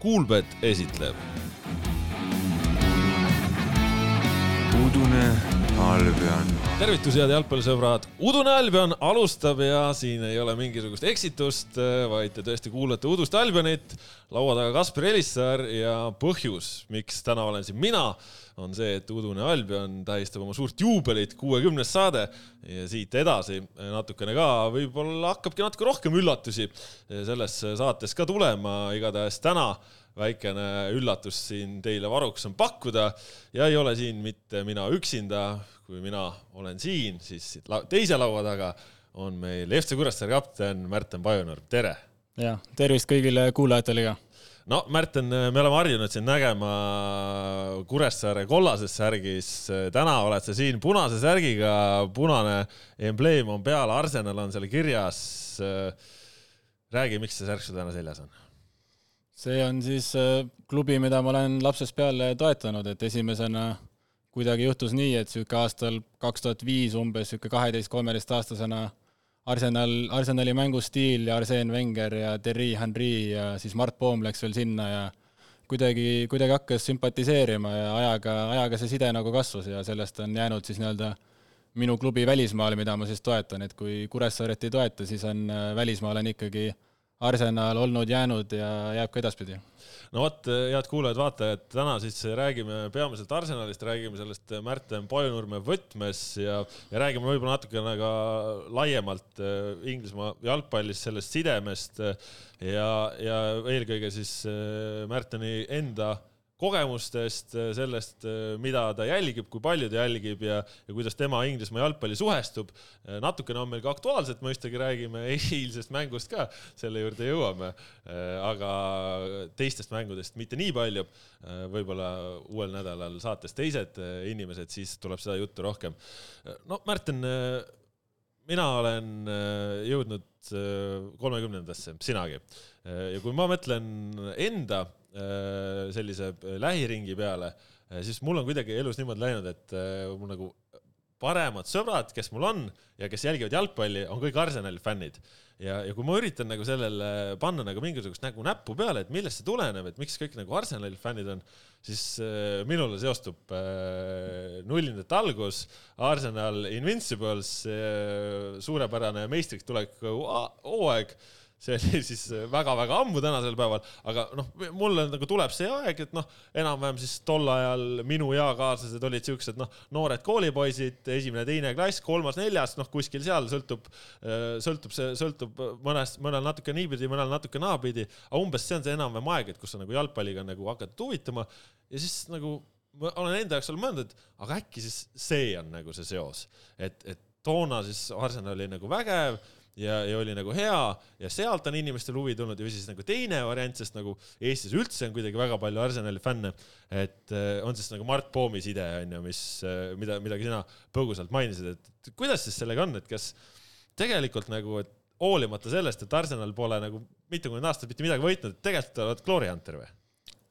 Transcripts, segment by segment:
Kuulbet esitleb. udune Albion. tervitus, head jalgpallisõbrad. udune Albion alustab ja siin ei ole mingisugust eksitust, vaid te tõesti kuulate udust Albionit. laua taga Kaspar Elissaar ja põhjus, miks täna olen siin mina, on see, et udune Albion tähistab oma suurt juubelit, kuuekümnes saade ja siit edasi natukene ka, võib-olla hakkabki natuke rohkem üllatusi selles saates ka tulema, igatahes täna väikene üllatus siin teile varuks on pakkuda ja ei ole siin mitte mina üksinda, kui mina olen siin, siis teise laua taga on meil FC Kuressaare kapten Märten Pajunurm, tere! ja tervist kõigile kuulajatele ka! no Märten, me oleme harjunud sind nägema Kuressaare kollases särgis, täna oled sa siin punase särgiga, punane embleem on peal, Arsenal on seal kirjas. räägi, miks see särk sul täna seljas on? See on siis äh, klubi, mida ma olen lapsest peale toetanud, et esimesena kuidagi juhtus nii, et niisugune aastal kaks tuhat viis umbes niisugune kaheteist-kolmeteistaastasena Arsenal, Arsenali mängustiil ja Arsene Wenger ja Thierry Henry ja siis Mart Poom läks veel sinna ja kuidagi, kuidagi hakkas sümpatiseerima ja ajaga, ajaga see side nagu kasvas ja sellest on jäänud siis nii-öelda minu klubi välismaal, mida ma siis toetan, et kui Kuressaaret ei toeta, siis on äh, välismaal on ikkagi äh, Arsenal olnud, jäänud ja jääb ka edaspidi. no vot, head kuulajad-vaatajad, täna siis räägime peamiselt Arsenalist, räägime sellest Märten Pajunurme võtmes ja, ja räägime võib-olla natukene ka laiemalt äh, Inglismaa jalgpallist, sellest sidemest ja, ja eelkõige siis äh, Märteni enda kogemustest, sellest, mida ta jälgib, kui palju ta jälgib ja, ja kuidas tema Inglismaa jalgpalli suhestub. natukene on meil ka aktuaalset, mõistagi räägime eilsest mängust ka, selle juurde jõuame. aga teistest mängudest mitte nii palju. võib-olla uuel nädalal saates teised inimesed, siis tuleb seda juttu rohkem. no Märten, mina olen jõudnud kolmekümnendasse, sinagi. ja kui ma mõtlen enda Äh, sellise äh, lähiringi peale, äh, siis mul on kuidagi elus niimoodi läinud, et mul nagu paremad sõbrad, kes mul on ja kes jälgivad jalgpalli, on kõik Arsenali fännid. ja, ja kui ma üritan nagu sellele panna nagu mingisugust nagu näppu peale, et millest see tuleneb, et miks kõik nagu Arsenali fännid on, siis äh, minule seostub äh, nullindate algus, Arsenal Invincibles äh,, suurepärane meistriks tulek hooaeg äh, see oli siis väga-väga ammu tänasel päeval, aga noh, mulle nagu tuleb see aeg, et noh, enam-vähem siis tol ajal minu eakaaslased olid siuksed noh, noored koolipoisid, esimene-teine klass, kolmas-neljas, noh, kuskil seal sõltub, sõltub see, sõltub mõnest, mõnel natuke niipidi, mõnel natuke naapidi, aga umbes see on see enam-vähem aeg, et kus sa nagu jalgpalliga nagu hakkad huvituma ja siis nagu ma olen enda jaoks olnud mõelnud, et aga äkki siis see on nagu see seos, et, et toona siis Arsenal oli nagu vägev ja, ja oli nagu hea ja sealt on inimestel huvi tulnud ja siis nagu teine variant, sest nagu Eestis üldse on kuidagi väga palju Arsenali fänne, et äh, on siis nagu Mart Poomi side on ju, mis, äh, mida, midagi sina põgusalt mainisid, et kuidas siis sellega on, et kas tegelikult nagu, et hoolimata sellest, et Arsenal pole nagu mitukümmend aastat mitte midagi võitnud, tegelikult oled glory hunter või?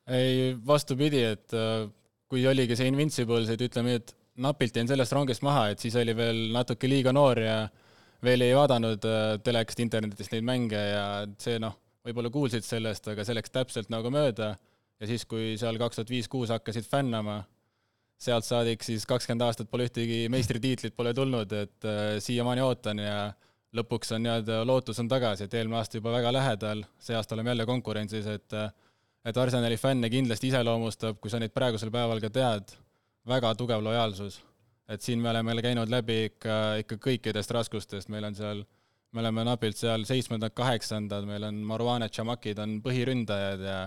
ei, vastupidi, et äh, kui oligi see Invincibles, et ütleme, et napilt jäin sellest rongist maha, et siis oli veel natuke liiga noor ja veel ei vaadanud äh, telekast, internetist neid mänge ja see noh, võib-olla kuulsid sellest, aga see läks täpselt nagu mööda. Ja siis, kui seal kaks tuhat viis-kuus hakkasid fännama, sealt saadik siis kakskümmend aastat pole ühtegi meistritiitlit pole tulnud, et äh, siiamaani ootan ja lõpuks on nii-öelda lootus on tagasi, et eelmine aasta juba väga lähedal, see aasta oleme jälle konkurentsis, et äh, et Arsenali fänne kindlasti iseloomustab, kui sa neid praegusel päeval ka tead, väga tugev lojaalsus et siin me oleme käinud läbi ikka, ikka kõikidest raskustest, meil on seal, me oleme napilt seal seitsmendad, kaheksandad, meil on Marwan Tšamakid on põhiründajad ja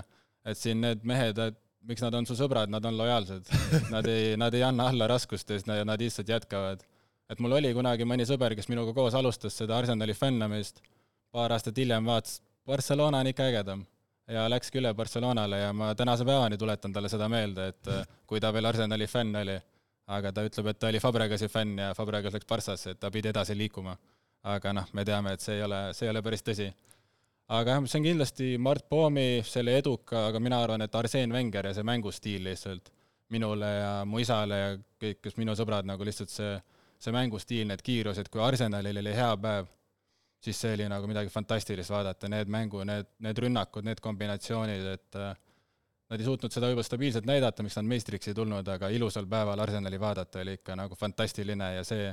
et siin need mehed, et miks nad on su sõbrad, nad on lojaalsed. Nad ei, nad ei anna alla raskustes, nad lihtsalt jätkavad. et mul oli kunagi mõni sõber, kes minuga koos alustas seda Arsenali fännamist, paar aastat hiljem vaatas, Barcelona on ikka ägedam. Ja läkski üle Barcelonale ja ma tänase päevani tuletan talle seda meelde, et kui ta veel Arsenali fänn oli aga ta ütleb, et ta oli Fabregasi fänn ja Fabregas läks Barssasse, et ta pidi edasi liikuma. aga noh, me teame, et see ei ole, see ei ole päris tõsi. aga jah, see on kindlasti Mart Poomi selle eduka, aga mina arvan, et Arsene Wenger ja see mängustiil lihtsalt minule ja mu isale ja kõik, kes minu sõbrad, nagu lihtsalt see, see mängustiil, need kiirused, kui Arsenalil oli hea päev, siis see oli nagu midagi fantastilist vaadata, need mängu, need, need rünnakud, need kombinatsioonid, et nad ei suutnud seda võib-olla stabiilselt näidata, miks nad meistriks ei tulnud, aga ilusal päeval Arsenali vaadata oli ikka nagu fantastiline ja see,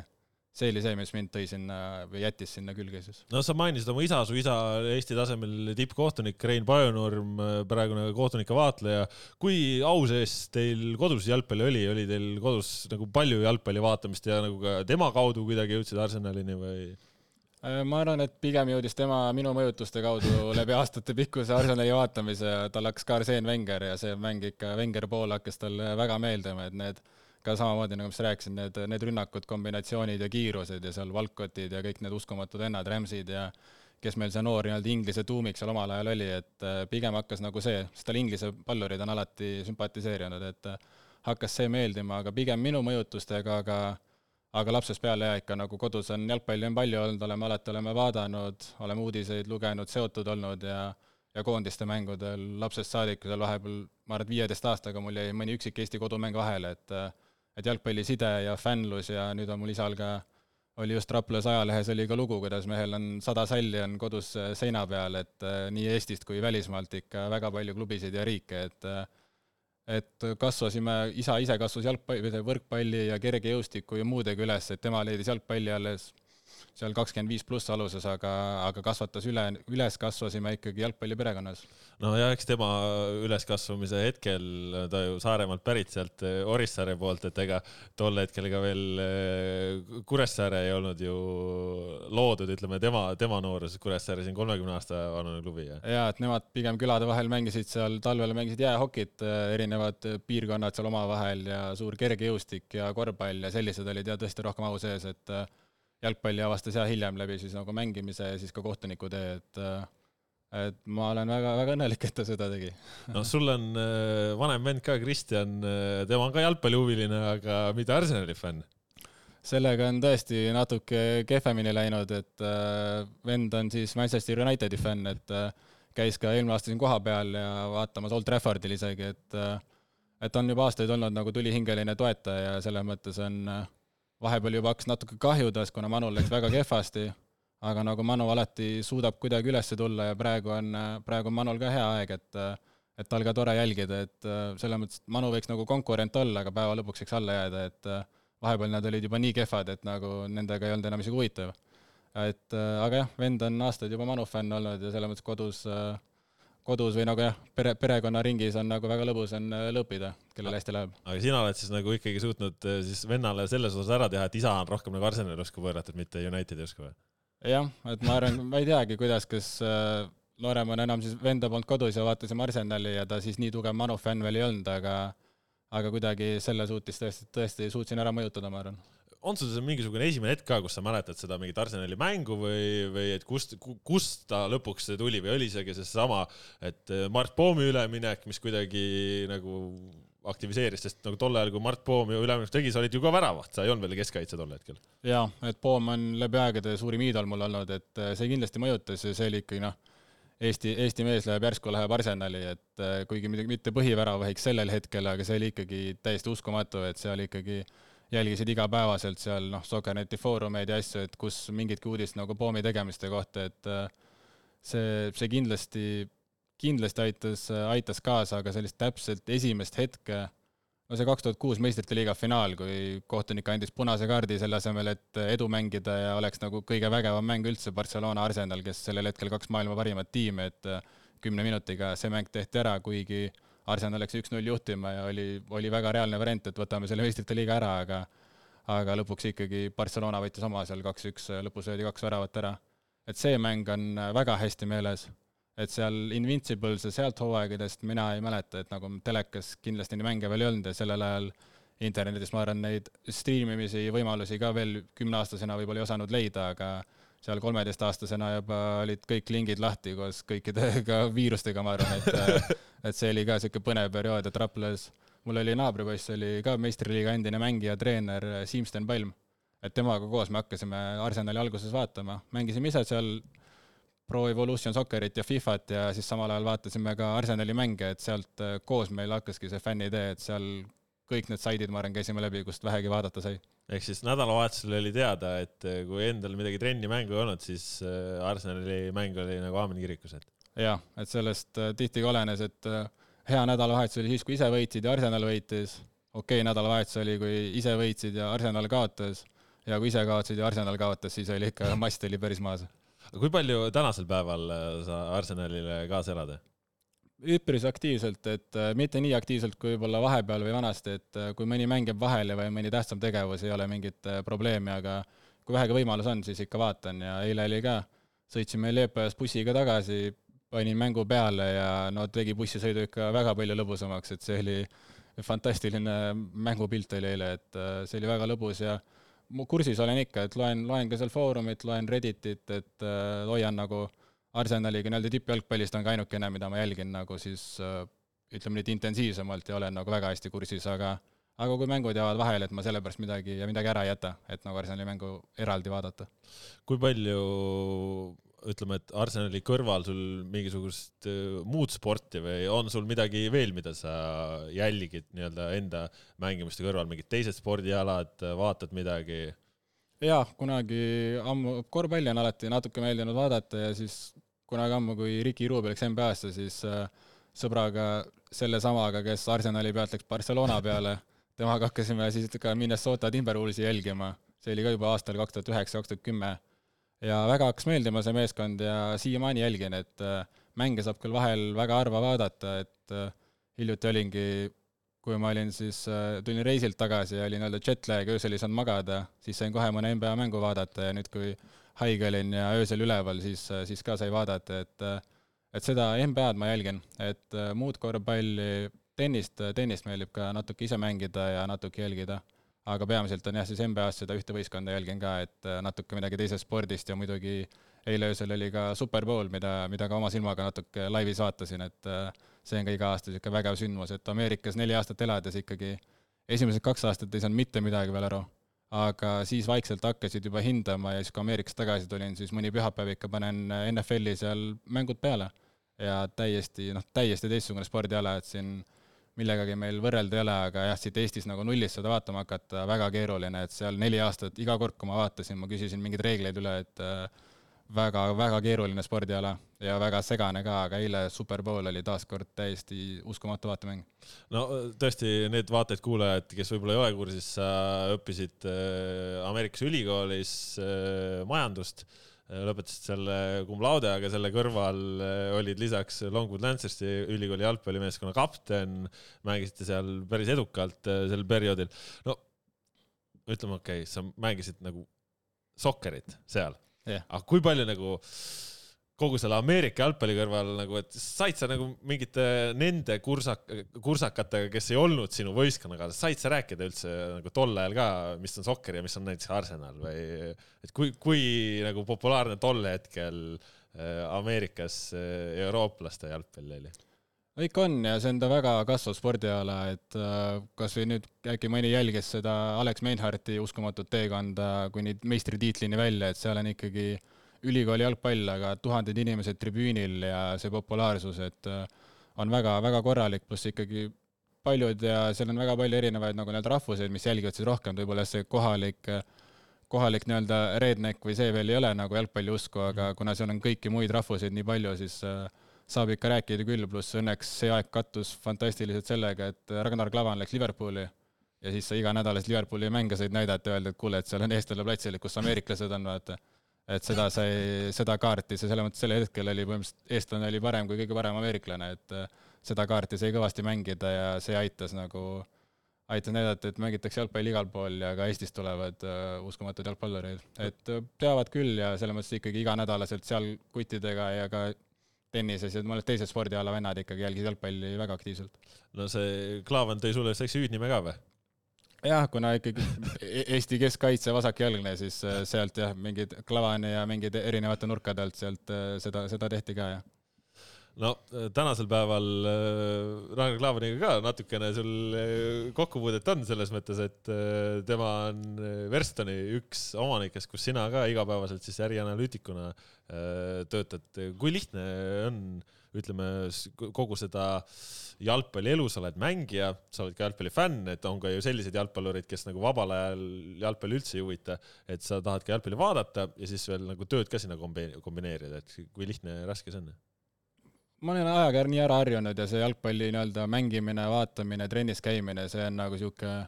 see oli see, mis mind tõi sinna või jättis sinna külge siis. no sa mainisid oma isa, su isa Eesti tasemel tippkohtunik Rein Pajunurm, praegune kohtunike vaatleja. kui au sees teil kodus jalgpalli oli, oli teil kodus nagu palju jalgpalli vaatamist ja nagu ka tema kaudu kuidagi jõudsid Arsenalini või? Äh, ma arvan, et pigem jõudis tema minu mõjutuste kaudu läbi aastate pikkuse Arsenali vaatamise ja tal hakkas ka Arseen Wenger ja see mäng ikka, Wenger pool hakkas talle väga meeldima, et need ka samamoodi nagu ma just rääkisin, need, need rünnakud, kombinatsioonid ja kiirused ja seal Valkotid ja kõik need uskumatud vennad, Ramsid ja kes meil see noor nii-öelda Inglise tuumik seal omal ajal oli, et äh, pigem hakkas nagu see, sest tal Inglise pallurid on alati sümpatiseerinud, et äh, hakkas see meeldima, aga pigem minu mõjutustega, aga aga lapsest peale ja ikka nagu kodus on jalgpalli on palju olnud, oleme alati, oleme vaadanud, oleme uudiseid lugenud, seotud olnud ja ja koondiste mängudel. Lapsest saadik, seal vahepeal, ma arvan, et viieteist aastaga mul jäi mõni üksik Eesti kodumäng vahele, et et jalgpalliside ja fännlus ja nüüd on mul isal ka, oli just Raplas ajalehes oli ka lugu, kuidas mehel on sada salli on kodus seina peal, et nii Eestist kui välismaalt ikka väga palju klubisid ja riike, et et kasvasime, isa ise kasvas jalgpalli, võrkpalli ja kergejõustiku ja muudega üles, et tema leidis jalgpalli alles seal kakskümmend viis pluss aluses, aga, aga kasvatas üle, üles kasvasime ikkagi jalgpalliperekonnas. no ja eks tema üleskasvamise hetkel, ta ju Saaremaalt pärit sealt eh, Orissaare poolt, et ega tol hetkel ka veel eh, Kuressaare ei olnud ju loodud, ütleme tema, tema nooruses Kuressaare siin kolmekümne aasta vanune klubi. ja et nemad pigem külade vahel mängisid seal, talvel mängisid jäähokit, eh, erinevad piirkonnad seal omavahel ja suur kergejõustik ja korvpall ja sellised olid ja tõesti rohkem au sees, et jalgpalli avastas ja hiljem läbi siis nagu mängimise ja siis ka kohtuniku tee, et et ma olen väga, väga õnnelik, et ta seda tegi. no sul on äh, vanem vend ka, Kristjan, äh, tema on ka jalgpallihuviline, aga mitte Arsenali fänn. sellega on tõesti natuke kehvemini läinud, et äh, vend on siis Manchester Unitedi fänn, et käis ka eelmine aasta siin kohapeal ja vaatamas Old Traffordil isegi, et et on juba aastaid olnud nagu tulihingeline toetaja ja selles mõttes on äh, vahepeal juba hakkas natuke kahjudas, kuna Manul läks väga kehvasti, aga nagu Manu alati suudab kuidagi üles tulla ja praegu on, praegu on Manul ka hea aeg, et et tal ka tore jälgida, et selles mõttes, et Manu võiks nagu konkurent olla, aga päeva lõpuks võiks alla jääda, et vahepeal nad olid juba nii kehvad, et nagu nendega ei olnud enam isegi huvitav. et aga jah, vend on aastaid juba Manu fänn olnud ja selles mõttes kodus äh, kodus või nagu jah, pere, perekonnaringis on nagu väga lõbus on äh, lõppida, kellel hästi läheb. aga sina oled siis nagu ikkagi suutnud äh, siis vennale selles osas ära teha, et isa on rohkem nagu Arsenali usku pööratud, mitte Unitedi usku või? jah, et ma arvan, ma ei teagi, kuidas, kas äh, noorem on enam siis venda polnud kodus ja vaatasime Arsenali ja ta siis nii tugev Manu fänn veel ei olnud, aga aga kuidagi selle suutis tõesti, tõesti suutsin ära mõjutada, ma arvan on sul see mingisugune esimene hetk ka, kus sa mäletad seda mingit Arsenali mängu või, või et kust, kust ta lõpuks tuli või oli isegi seesama, et eh, Mart Poomi üleminek, mis kuidagi nagu aktiviseeris, sest nagu tol ajal, kui Mart Poom ju üleminekut tegi, sa olid ju ka väravaht, sa ei olnud veel keskkaitse tol hetkel. jaa, et Poom on läbi aegade suurim iidol mul olnud, et eh, see kindlasti mõjutas ja see oli ikkagi noh, Eesti, Eesti mees läheb järsku, läheb Arsenali, et eh, kuigi mitte põhiväravahiks sellel hetkel, aga see oli ikkagi täiesti uskumatu, et seal ikkagi äh, jälgisid igapäevaselt seal noh, Soccerneti foorumeid ja asju, et kus mingitki uudist nagu Poomi tegemiste kohta, et äh, see, see kindlasti, kindlasti aitas, aitas kaasa, aga sellist täpselt esimest hetke, no see kaks tuhat kuus meistrite liiga finaal, kui kohtunik andis punase kaardi selle asemel, et edu mängida ja oleks nagu kõige vägevam mäng üldse Barcelona Arsenal, kes sellel hetkel kaks maailma parimat tiimi, et äh, kümne minutiga see mäng tehti ära, kuigi Arsenal läks üks-null juhtima ja oli, oli väga reaalne variant, et võtame selle meistrite liiga ära, aga aga lõpuks ikkagi Barcelona võttis oma seal kaks-üks, lõpus löödi kaks väravat ära. et see mäng on väga hästi meeles, et seal Invincibles ja sealt hooaegadest mina ei mäleta, et nagu telekas kindlasti neid mänge veel ei olnud ja sellel ajal internetis ma arvan, neid striimimisi võimalusi ka veel kümneaastasena võib-olla ei osanud leida, aga seal kolmeteistaastasena juba olid kõik lingid lahti koos kõikide ka viirustega, ma arvan, et et see oli ka niisugune põnev periood, et Raplas mul oli naabripoiss, oli ka meistriliiga endine mängija, treener Siim-Sten Palm. et temaga koos me hakkasime Arsenali alguses vaatama, mängisime ise seal Pro Evolution Soccerit ja Fifat ja siis samal ajal vaatasime ka Arsenali mänge, et sealt koos meil hakkaski see fännidee, et seal kõik need saidid, ma arvan, käisime läbi, kust vähegi vaadata sai ehk siis nädalavahetusel oli teada, et eh, kui endal midagi trenni mängu ei olnud, siis eh, Arsenali mäng oli nagu aamen kirikus, et. jah, et sellest eh, tihti ka olenes, et hea nädalavahetus oli siis, kui ise võitsid ja Arsenal võitis, okei okay, nädalavahetus oli, kui ise võitsid ja Arsenal kaotas, ja kui ise kaotasid ja Arsenal kaotas, siis oli ikka, mast oli päris maas. kui palju tänasel päeval sa Arsenalile kaasa elad? Üpris aktiivselt, et äh, mitte nii aktiivselt kui võib-olla vahepeal või vanasti, et äh, kui mõni mäng jääb vahele või mõni tähtsam tegevus, ei ole mingit probleemi, aga kui vähegi võimalus on, siis ikka vaatan. Ja eile oli ka, sõitsime Leepojast bussiga tagasi, panin mängu peale ja no tegi bussisõidu ikka väga palju lõbusamaks, et see oli fantastiline mängupilt oli eile, et äh, see oli väga lõbus ja kursis olen ikka, et loen, loen ka seal Foorumit, loen Redditit, et äh, hoian nagu Arsenaliga nii-öelda tippjalgpallist on ka ainukene, mida ma jälgin nagu siis äh, ütleme nüüd intensiivsemalt ja olen nagu väga hästi kursis, aga aga kui mängud jäävad vahele, et ma sellepärast midagi ja midagi ära ei jäta, et nagu Arsenali mängu eraldi vaadata. kui palju ütleme, et Arsenali kõrval sul mingisugust äh, muud sporti või on sul midagi veel, mida sa jälgid nii-öelda enda mängimiste kõrval, mingid teised spordialad, vaatad midagi? jaa, kunagi ammu, korvpalli on alati natuke meeldinud vaadata ja siis kunagi ammu, kui Ricky Rubio läks NBA-sse, siis äh, sõbraga, sellesamaga, kes Arsenali pealt läks Barcelona peale, temaga hakkasime siis ka Minnesota Timberwolvesi jälgima, see oli ka juba aastal kaks tuhat üheksa, kaks tuhat kümme. Ja väga hakkas meeldima see meeskond ja siiamaani jälgin, et äh, mänge saab küll vahel väga harva vaadata, et äh, hiljuti olingi, kui ma olin siis, tulin reisilt tagasi ja oli nii-öelda jet lag, öösel ei saanud magada, siis sain kohe mõne NBA mängu vaadata ja nüüd, kui haige olin ja öösel üleval, siis, siis ka sai vaadata, et et seda NBA-d ma jälgin, et muud korvpalli, tennist, tennist meeldib ka natuke ise mängida ja natuke jälgida aga peamiselt on jah, siis NBA-s seda ühte võistkonda jälgin ka, et äh, natuke midagi teisest spordist ja muidugi eile öösel oli ka Super Bowl, mida, mida ka oma silmaga natuke laivis vaatasin, et äh, see on ka iga aasta niisugune vägev sündmus, et Ameerikas neli aastat elades ikkagi esimesed kaks aastat ei saanud mitte midagi veel aru. Aga siis vaikselt hakkasid juba hindama ja siis, kui Ameerikast tagasi tulin, siis mõni pühapäev ikka panen NFL-i seal mängud peale. ja täiesti, noh, täiesti teistsugune spordiala, et siin millegagi meil võrrelda ei ole, aga jah, siit Eestis nagu nullist seda vaatama hakata, väga keeruline, et seal neli aastat, iga kord, kui ma vaatasin, ma küsisin mingeid reegleid üle, et väga, väga keeruline spordiala ja väga segane ka, aga eile Super Bowl oli taaskord täiesti uskumatu vaatemäng. no tõesti, need vaatajad-kuulajad, kes võib-olla ei ole kursis, sa õppisid äh, Ameerikas ülikoolis äh, majandust lõpetasid selle cum laude, aga selle kõrval olid lisaks Longwood Lancersi ülikooli jalgpallimeeskonna kapten, mängisite seal päris edukalt sel perioodil. no ütleme, okei okay,, sa mängisid nagu sokkerit seal yeah., aga kui palju nagu kogu selle Ameerika jalgpalli kõrval nagu, et said sa nagu mingite nende kursak, kursakatega, kes ei olnud sinu võistkonnakaaslased, said sa rääkida üldse nagu tol ajal ka, mis on sokker ja mis on näiteks Arsenal või et kui, kui nagu populaarne tol hetkel äh, Ameerikas äh, eurooplaste jalgpall oli? ikka on ja see on ta väga kasvav spordiala, et äh, kas või nüüd äkki mõni jälgis seda Alex Meinhardti uskumatut teekonda kuni meistritiitlini välja, et seal on ikkagi äh, ülikooli jalgpall, aga tuhanded inimesed tribüünil ja see populaarsus, et äh, on väga-väga korralik, pluss ikkagi paljud ja seal on väga palju erinevaid nagu need rahvuseid, mis jälgivad siis rohkem, võib-olla see kohalik, kohalik nii-öelda redneck või see veel ei ole nagu jalgpalli usku, aga kuna seal on kõiki muid rahvuseid nii palju, siis äh, saab ikka rääkida küll, pluss õnneks see aeg kattus fantastiliselt sellega, et Ragnar Klavan läks Liverpooli ja siis sa iganädalaselt Liverpooli mänge said näidata öelda, et kuule, et seal on eestlane platsil, kus ameeriklased on, vaata et seda sai, seda kaarti, see selles mõttes sel hetkel oli põhimõtteliselt, eestlane oli parem kui kõige parem ameeriklane, et äh, seda kaarti sai kõvasti mängida ja see aitas nagu, aitas näidata, et mängitakse jalgpalli igal pool ja ka Eestist tulevad uh, uskumatud jalgpallureid. et uh, teavad küll ja selles mõttes ikkagi iganädalaselt seal kuttidega ja ka tennises ja mõned teised spordiala vennad ikkagi jälgisid jalgpalli väga aktiivselt. no see Klaavan tõi sulle seksi hüüdnime ka või? Jah, kuna ikkagi e-, Eesti keskkaitse vasakjalgne, siis äh, sealt jah, mingid klavane ja mingid erinevate nurkade alt sealt äh, seda, seda tehti ka, jah no äh, tänasel päeval Ragnar Klavaniga ka natukene sul kokkupuudet on selles mõttes, et tema on Verstoni üks omanikest, kus sina ka igapäevaselt siis ärianalüütikuna töötad. kui lihtne on, ütleme, kogu seda äh, jalgpalli elus, sa oled mängija, sa oled ka jalgpallifänn, et on ka ju selliseid jalgpallureid, kes nagu vabal ajal jalgpalli üldse ei huvita, et sa tahad ka jalgpalli vaadata ja siis veel nagu tööd ka sinna kombineerida, et kui lihtne ja raske see on? ma olen ajaga nii ära harjunud ja see jalgpalli nii-öelda mängimine, vaatamine, trennis käimine, see on nagu niisugune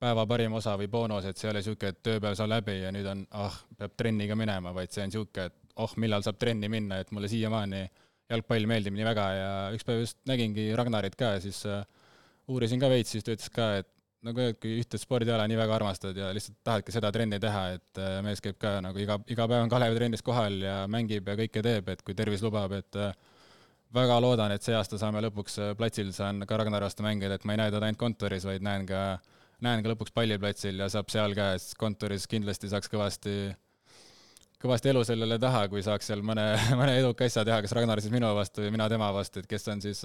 päeva parim osa või boonus, et see ei ole niisugune, et tööpäev saab läbi ja nüüd on, ah, peab trenni ka minema, vaid see on niisugune, et oh, millal saab trenni minna, et mulle siiamaani jalgpall meeldib nii väga ja üks päev just nägingi Ragnarit ka ja siis uh, uurisin ka veits, siis ta ütles ka, et nagu kui ühte spordiala nii väga armastad ja lihtsalt tahadki seda trenni teha, et äh, mees käib ka nagu iga, iga päev on Kalevi trennis kohal ja mängib ja kõike teeb, et kui tervis lubab, et äh, väga loodan, et see aasta saame lõpuks äh, platsil, saan ka Ragnar vastu mängida, et ma ei näe teda ainult kontoris, vaid näen ka, näen ka lõpuks palliplatsil ja saab seal ka, et kontoris kindlasti saaks kõvasti kõvasti elu sellele taha, kui saaks seal mõne, mõne eduka asja teha, kas Ragnar siis minu vastu või mina tema vastu, et kes on siis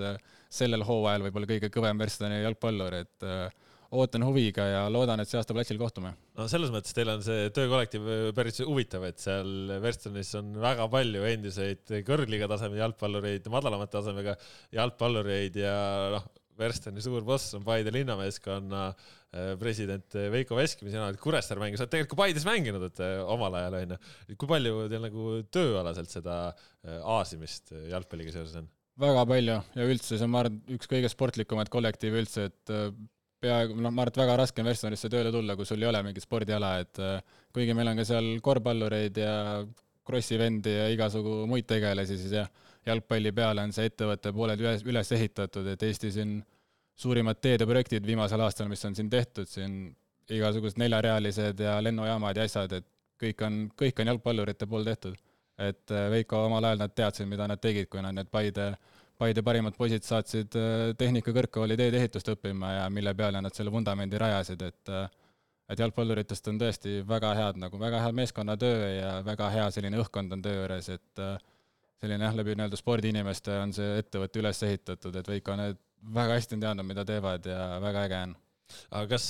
sellel hooajal võib-olla kõige kõvem verstane jalgpallur, et äh, ootan huviga ja loodan, et see aasta platsil kohtume. no selles mõttes teil on see töökollektiiv päris huvitav, et seal Verstonis on väga palju endiseid kõrgliiga taseme jalgpallureid, madalamate tasemega jalgpallureid ja noh, Verstoni suur boss on Paide linnameeskonna äh, president Veiko Veskimäe, sina oled Kuressaare mänginud, sa oled tegelikult ka Paides mänginud, et äh, omal ajal onju. kui palju teil nagu tööalaselt seda äh, aasimist jalgpalliga seoses on? väga palju ja üldse see on, ma arvan, üks kõige sportlikumaid kollektiive üldse, et peaaegu, noh, ma arvan, et väga raske on Verstonisse tööle tulla, kui sul ei ole mingit spordiala, et äh, kuigi meil on ka seal korvpallureid ja krossi vendi ja igasugu muid tegelasi, siis jah, jalgpalli peale on see ettevõte pooled üles, üles ehitatud, et Eesti siin suurimad teedeprojektid viimasel aastal, mis on siin tehtud, siin igasugused neljarealised ja lennujaamad ja asjad, et kõik on, kõik on jalgpallurite pool tehtud. et äh, Veiko omal ajal nad teadsid, mida nad tegid, kui nad need Paide Paide parimad poisid saatsid äh, Tehnikakõrgkooli teedeehitust õppima ja mille peale nad selle vundamendi rajasid, et äh, et jalgpalluritest on tõesti väga head, nagu väga hea meeskonnatöö ja väga hea selline õhkkond on töö juures, et äh, selline jah, läbi nii-öelda spordiinimeste on see ettevõte üles ehitatud, et Veiko need väga hästi on teadnud, mida teevad ja väga äge on aga kas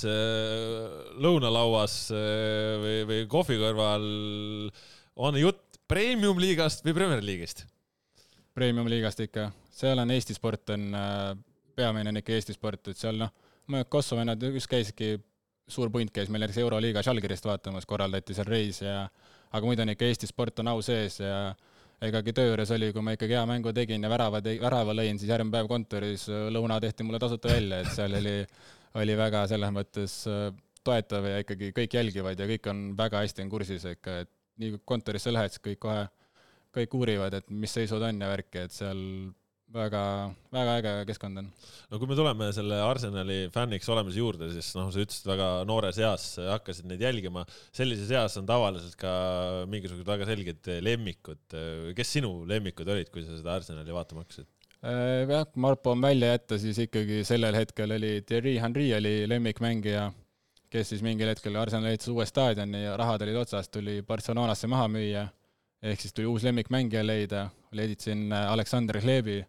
lõunalauas või, või kohvi kõrval on jutt premium-liigast või Premier League'ist? Premium-liigast ikka seal on Eesti sport on, äh, peamine on ikka Eesti sport, et seal noh, Kosovo vennad just käiski, suur punt käis meil näiteks Euroliiga Žalgirist vaatamas, korraldati seal reis ja aga muidu on ikka Eesti sport on au sees ja egagi töö juures oli, kui ma ikkagi hea mängu tegin ja värava, värava lõin, siis järgmine päev kontoris äh, lõuna tehti mulle tasuta välja, et seal oli, oli väga selles mõttes äh, toetav ja ikkagi kõik jälgivad ja kõik on väga hästi on kursis ikka, et nii kui kontorisse lähed, siis kõik kohe, kõik uurivad, et mis seisud on ja värki, et seal väga, väga äge keskkond on. no kui me tuleme selle Arsenali fänniks olemise juurde, siis noh, sa ütlesid väga noores eas hakkasid neid jälgima. sellises eas on tavaliselt ka mingisugused väga selged lemmikud. kes sinu lemmikud olid, kui sa seda Arsenali vaatama hakkasid? Äh, jah, kui Marpo on välja jätta, siis ikkagi sellel hetkel oli Thierry Henry oli lemmikmängija, kes siis mingil hetkel Arsenal ehitas uue staadioni ja rahad olid otsas, tuli Barcelonasse maha müüa ehk siis tuli uus lemmikmängija leida, leidsin Aleksander Hlebi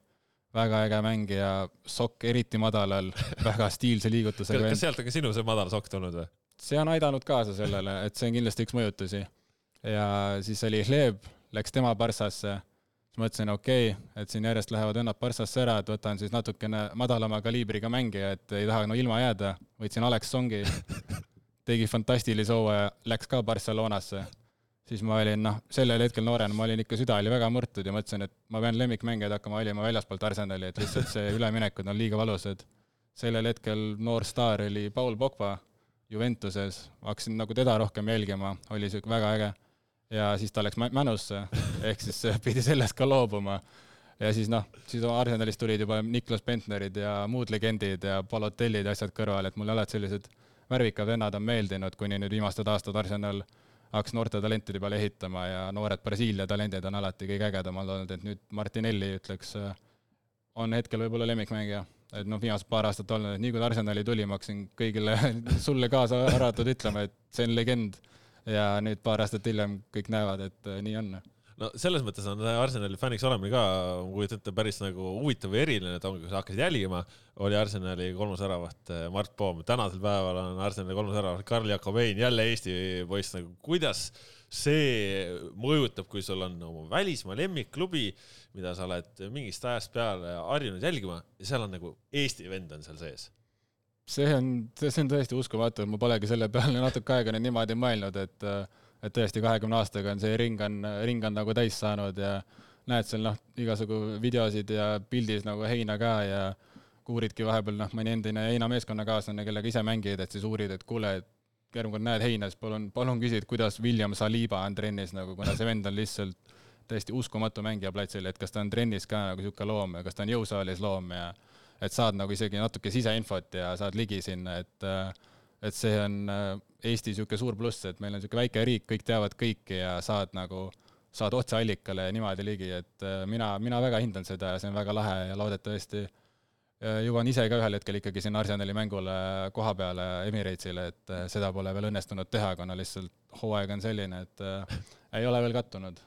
väga äge mängija, sokk eriti madalal, väga stiilse liigutusega. kas sealt on ka sinu see madal sokk tulnud või? see on aidanud kaasa sellele, et see on kindlasti üks mõjutusi. ja siis oli Hleb, läks tema Barssasse, siis mõtlesin, okei okay,, et siin järjest lähevad vennad Barssasse ära, et võtan siis natukene madalama kaliibriga mängija, et ei taha no ilma jääda. võtsin Alex Songi, tegi fantastilise hooaja, läks ka Barcelonasse siis ma olin noh, sellel hetkel noorena ma olin ikka, süda oli väga murtud ja mõtlesin, et ma pean lemmikmängijaid hakkama valima väljaspoolt Arsenali, et lihtsalt see üleminekud on liiga valusad. sellel hetkel noor staar oli Paul Pogba Juventuses, hakkasin nagu teda rohkem jälgima, oli sihuke väga äge. ja siis ta läks Mänusse, ehk siis pidi sellest ka loobuma. ja siis noh, siis Arsenalist tulid juba Niklas Bentnerid ja muud legendid ja Balotellid ja asjad kõrval, et mulle alati sellised värvikad vennad on meeldinud, kuni nüüd viimased aastad Arsenal hakkas noorte talentide peale ehitama ja noored Brasiilia talendid on alati kõige ägedamad olnud, et nüüd Martinelli ütleks, on hetkel võib-olla lemmikmängija. et noh, viimased paar aastat olnud, et nii kui ta Arsenali tuli, ma hakkasin kõigile sulle kaasa arvatud ütlema, et see on legend. ja nüüd paar aastat hiljem kõik näevad, et nii on no selles mõttes on Arsenali fänniks olemine ka, ma kujutan ette, päris nagu huvitav või eriline, et ongi, kui sa hakkasid jälgima, oli Arsenali kolmas väravat eh, Mart Poom, tänasel päeval on Arsenali kolmas väravat Karl Jakobein, jälle Eesti poiss, nagu kuidas see mõjutab, kui sul on oma välismaa lemmikklubi, mida sa oled mingist ajast peale harjunud jälgima ja seal on nagu Eesti vend on seal sees. See on, see on tõesti uskumatu, ma polegi selle peale natuke aega niimoodi mõelnud, et äh, et tõesti kahekümne aastaga on see ring on, ring on nagu täis saanud ja näed seal noh, igasugu videosid ja pildis nagu heina ka ja uuridki vahepeal noh, mõni endine heina meeskonnakaaslane, kellega ise mängid, et siis uurid, et kuule, et järgmine kord näed heina, siis palun, palun küsi, et kuidas William Saliba on trennis nagu, kuna see vend on lihtsalt täiesti uskumatu mängija platsil, et kas ta on trennis ka nagu niisugune loom ja kas ta on jõusaalis loom ja et saad nagu isegi natuke siseinfot ja saad ligi sinna, et et see on Eesti niisugune suur pluss, et meil on niisugune väike riik, kõik teavad kõiki ja saad nagu, saad otseallikale niimoodi ligi, et mina, mina väga hindan seda ja see on väga lahe ja loodetavasti äh, jõuan ise ka ühel hetkel ikkagi sinna Arsenali mängule koha peale Emiratesile, et äh, seda pole veel õnnestunud teha, kuna lihtsalt hooaeg on selline, et äh, ei ole veel kattunud